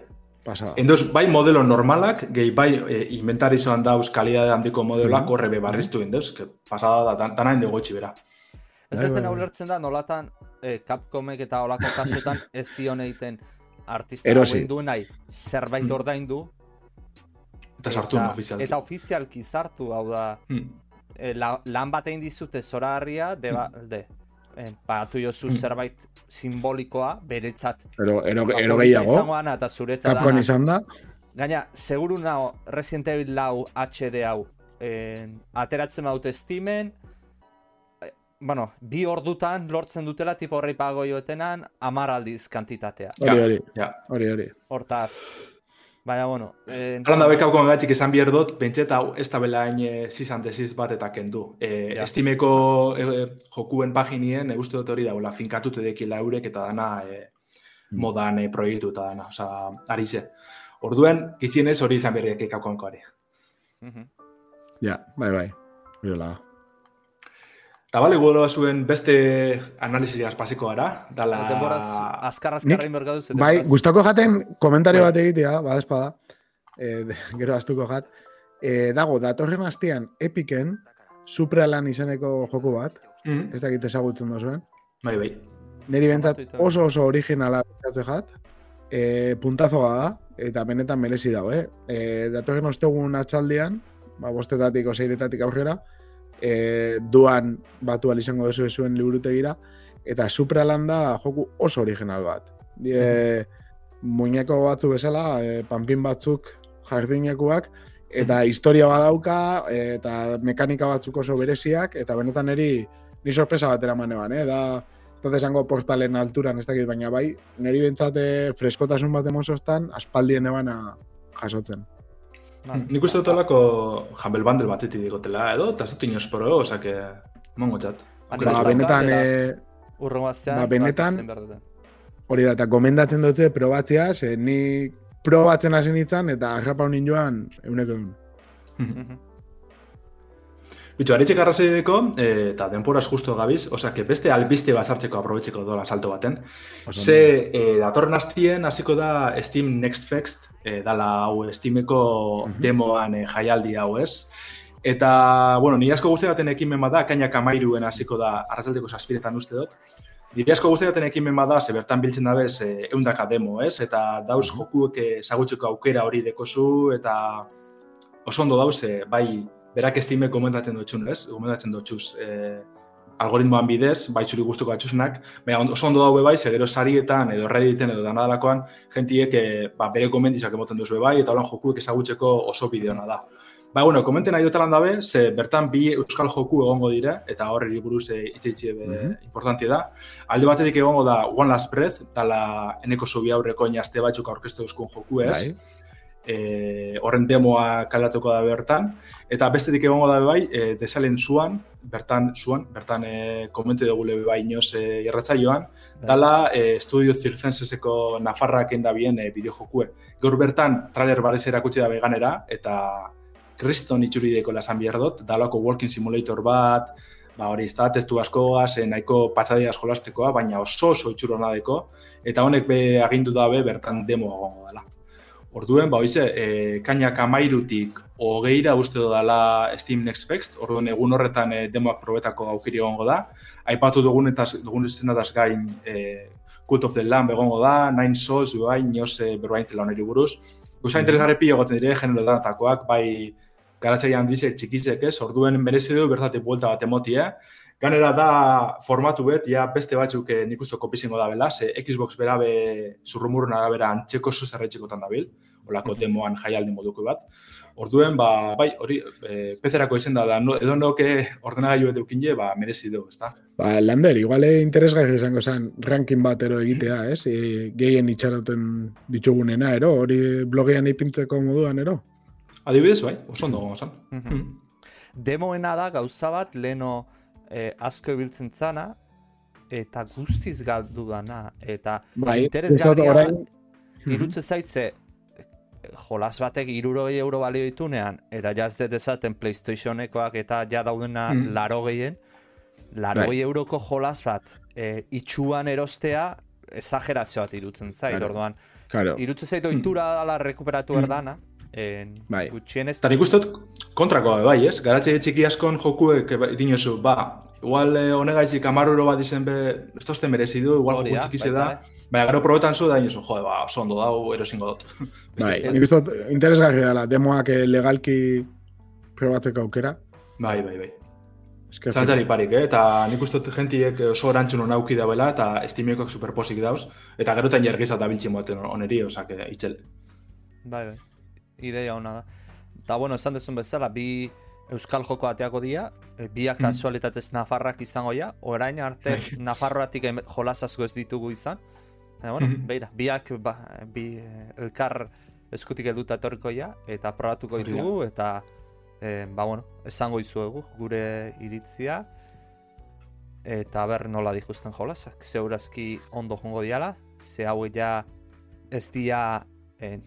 Speaker 2: Pasada.
Speaker 3: Endoz, bai modelo normalak, gehi bai e, inventarizoan dauz kalidade handiko modeloak
Speaker 2: Mhm.
Speaker 3: horre be barriztu indeuz, que pasada da, dan- dana inde gotxi bera.
Speaker 4: Ez
Speaker 2: Bai,
Speaker 4: duten
Speaker 2: bai, bai.
Speaker 4: ulertzen da, nolatan eh, Capcomek eta olako kasuetan ez dion egiten artista
Speaker 2: Erosi.
Speaker 4: du nahi zerbait
Speaker 3: Mm.
Speaker 4: ordaindu
Speaker 3: Eta sartu
Speaker 4: eta,
Speaker 3: ofizialki.
Speaker 4: eta ofizialki sartu, hau da,
Speaker 3: Hmm.
Speaker 4: eh, la, lan bat egin dizute zoragarria, de, ba, de, eh, pagatu jozu
Speaker 3: Mm.
Speaker 4: zerbait simbolikoa, beretzat.
Speaker 2: Ero, ero,
Speaker 4: Ba,
Speaker 2: ero
Speaker 4: polita
Speaker 2: gehiago,
Speaker 4: izango dana eta zuretzat
Speaker 2: Capcom izan da,
Speaker 4: Gaina, seguru nao Resident Evil lau HD hau eh, ateratzen baute Steamen, eh, bueno, bi ordutan lortzen dutela tipo horrei pago joetenan amar aldiz kantitatea.
Speaker 2: hori hori,
Speaker 3: Ja.
Speaker 2: hori hori.
Speaker 4: Hortaz, baina bueno... Eh,
Speaker 3: Alan da bekauko gatxik esan behar dut, pentset hau ez da bela hain e, zizan desiz bat eta kendu. E,
Speaker 4: Ja.
Speaker 3: Estimeko e, jokuen paginien, e, uste dut hori daula, finkatute dekila eurek eta dana e,
Speaker 2: Mm.
Speaker 3: modan e, proiektu eta dana, oza, ari ze. Orduen, gitxienez hori izan berriak ekaukoanko ari.
Speaker 4: Mhm.
Speaker 2: Ja, bai, bai. Hori
Speaker 3: Eta bale, zuen beste analizia pasiko gara, dala...
Speaker 4: Denboraz, azkar azkar egin bergadu ze
Speaker 2: Bai, gustako jaten komentario
Speaker 3: Bai.
Speaker 2: bat egitea, badespada, e, gero astuko jat. E, dago, datorren hastian Epiken, Supralan izeneko joku bat,
Speaker 3: Mm,
Speaker 2: ez dakit ezagutzen duzuen.
Speaker 3: bai, bai.
Speaker 2: Neri
Speaker 4: ito.
Speaker 2: oso oso originala pentsatze jat, e, puntazoa da, eta benetan merezi dago, eh? E, datorren ostegun atxaldian, ba, bostetatik o seiretatik aurrera, e, duan batu izango duzu zuen liburutegira, eta Supralan da joku oso original bat. Die, muñeko batzuk bezala, e, panpin batzuk jardinekoak, eta historia badauka, e, eta mekanika batzuk oso bereziak, eta benetan eri ni sorpresa bat eraman eban, eh? Da, ez dut esango portalen alturan, ez dakit, baina bai, niri bentsate freskotasun bat emozostan, aspaldien ebana jasotzen.
Speaker 4: Vale.
Speaker 3: Nik uste dut olako Humble Bundle batetik digotela edo, eta ez dut inoz poro, osake, mongo txat.
Speaker 4: Ba, nik
Speaker 2: benetan, eh,
Speaker 4: Urrengo astean,
Speaker 2: ba, benetan- hori da, eta gomendatzen dute probatzea, ze ni probatzen hasi nintzen, eta arrapa honin joan, euneko eun.
Speaker 4: Mhm.
Speaker 3: Bitxo, aritxek arrazoideko, e, eta denporaz justo gabiz, osake, beste albiste basartzeko aprobetxeko dola salto baten. Ze, e, datorren hastien hasiko da Steam Next Fest, e, dala hau Steameko
Speaker 2: Mhm.
Speaker 3: demoan e, jaialdi hau ez. Eta, bueno, ni asko guzti baten ekimen bada, kainak amairuen hasiko da arratzaldeko saspiretan uste dut. Nire asko guzti baten ekimen bada, ze bertan biltzen dabez e, eundaka demo, ez? Eta dauz
Speaker 2: Mhm.
Speaker 3: jokuek e, zagutzeko aukera hori dekozu, eta oso ondo dauz, bai, berak Steamek komentatzen dutxun, ez? Komentatzen dutxuz, e, algoritmoan bidez, bai zuri gustuko atxusenak, baina oso ondo daue bai, ze gero sarietan edo redditen edo danadalakoan, jentiek e, ba, bere komendizak emoten duzu bai, eta holan jokuek ezagutzeko oso bideona da. Ba, bueno, komenten nahi dutalan dabe, ze bertan bi euskal joku egongo dire, eta horri buruz e, itxeitxe be
Speaker 2: Mhm.
Speaker 3: importante da. Alde batetik egongo da One Last Breath, dala eneko zubi aurreko inazte batzuk aurkeztu euskun joku ez.
Speaker 2: Bai.
Speaker 3: E, horren demoa kalatuko da bertan. Eta bestetik egongo da bai, e, desalen zuan, bertan zuan, bertan e, komente dugu lebe bai inoz e, irratzaioan, dala e, estudio zirzenseseko Nafarrak enda bien e, bideojokue. Gaur bertan trailer barez erakutsi da veganera, eta kriston itxurideko lasan behar dut, dalako walking simulator bat, ba hori, ez da, testu asko gaz, nahiko patxadia jolastekoa, baina oso oso itxurona deko, eta honek be agindu dabe bertan demo egongo dela. Orduen, ba, hoize, e, kainak amairutik hogeira uste dela Steam Next Fest, orduen egun horretan e, demoak probetako aukiri egongo da. Aipatu dugunetaz, dugun zenataz gain e, Cult of the Lamb egongo da, Nine Souls, bai, nioz e, berbain tela honeri buruz. Guza interesgarri pilo goten dire, genero danatakoak, bai garatzaian dize txikizek ez, orduen merezi du bertatik buelta bat emotia. Ganera da formatu bet, ja beste batzuk eh, nik uste kopizingo da bela, ze Xbox berabe zurrumurun arabera antxeko zuzerretxekotan dabil, olako demoan jaialdi moduko bat. Orduen, ba, bai, hori, e, pezerako izen da, da no, edo noke ordenagailu eta ukin ba, merezi du, ezta?
Speaker 2: Ba, Lander, iguale interesgai izango zen ranking bat ero egitea, ez? E, gehien itxaroten ditugunena, ero? Hori blogean ipintzeko moduan, ero?
Speaker 3: Adibidez, bai, oso ondo gongo zen.
Speaker 4: Mhm. Demoena da gauza bat leno eh, asko ibiltzen zana eta guztiz galdu dana eta
Speaker 2: Bai,
Speaker 4: interesgarria
Speaker 2: orain-
Speaker 4: irutze zaitze jolas batek irurogei euro balio ditunean eta jaz dut esaten Playstationekoak eta ja daudena
Speaker 3: Mhm.
Speaker 4: laro gehien laro
Speaker 2: Bai.
Speaker 4: euroko jolas bat e, itxuan erostea exagerazio bat irutzen zait,
Speaker 2: Claro.
Speaker 4: orduan
Speaker 2: Claro,
Speaker 4: irutze zait ohitura dala rekuperatu
Speaker 3: Mhm.
Speaker 4: erdana en,
Speaker 2: Bai.
Speaker 4: Gutxienez
Speaker 3: Eta nik uste dut kontrakoa bai, ez? Garatze txiki askon jokuek eba- dinozu, ba, igual eh, honegaizik amar euro bat izen be, ez tozte merezi du, igual joku txikize
Speaker 4: baita
Speaker 3: da, baina gero probetan zu da dinozu, jode, ba, oso ondo dau, erosingo dut.
Speaker 2: bai, nik uste dut interesgarria dela, demoak eh, legalki probatzeko aukera.
Speaker 3: Bai, bai, bai.
Speaker 2: Eske,
Speaker 3: Zantzari parik, eh? eta nik uste dut gentiek oso erantzun hona auki dauela, eta estimiekok superposik dauz, eta gerotan jergiza da biltzen moten oneri, osak, itxel.
Speaker 4: Bai, bai. Ideia ona da. Eta, bueno, esan dezun bezala, bi Euskal Joko ateako dira, e, biak
Speaker 3: Mhm.
Speaker 4: kasualitatez Nafarrak izango ja, orain arte Nafarroatik em- jolas asko ez ditugu izan. E, bueno,
Speaker 3: Mhm.
Speaker 4: beira, biak ba, bi eh, elkar eskutik helduta etorriko ja, eta probatuko ditugu, eta e, ba, bueno, esango izuegu gure iritzia, eta ber nola dijusten jolasak. Zeurazki ondo jongo diala, ze hau ja ez dia eh,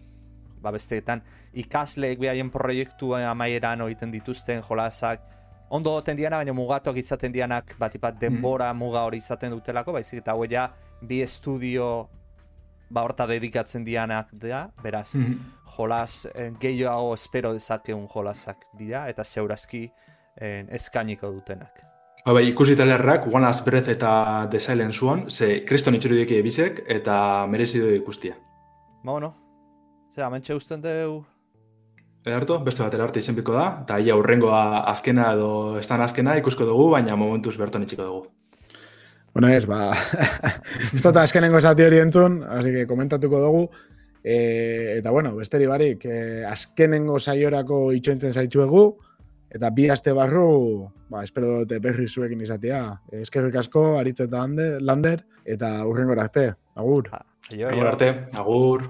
Speaker 4: ba besteetan ikasleek behaien proiektu amaieran egiten dituzten jolasak ondo goten diana, baina mugatuak izaten dianak bat bat denbora muga hori izaten dutelako, baizik eta hau ja bi estudio ba horta dedikatzen dianak da, beraz,
Speaker 3: Mhm.
Speaker 4: jolas eh, gehiago espero dezakeun jolasak dira, eta zeurazki eh, eskainiko dutenak.
Speaker 3: Ba, bai, ikusi talerrak, One Last Breath eta The Silent Swan, ze kriston itxurudik bizek, eta merezi du ikustia.
Speaker 4: Ba, bueno, ze, amentxe usten deu,
Speaker 3: Ederto, beste batera arte izenpiko da, eta ia urrengoa azkena edo estan azkena ikusko dugu, baina momentuz berton itxiko dugu.
Speaker 2: Bueno, ez, ba, ez dut azkenengo zati hori entzun, así que komentatuko dugu. E, eta bueno, besteri barik, e, azkenengo saiorako itxointzen zaitzuegu, eta bi aste barru, ba, espero dut berri zuekin izatea. Eskerrik asko, aritz eta Ande- lander, eta urrengo arte. Agur.
Speaker 4: aio,
Speaker 3: Agur arte, agur.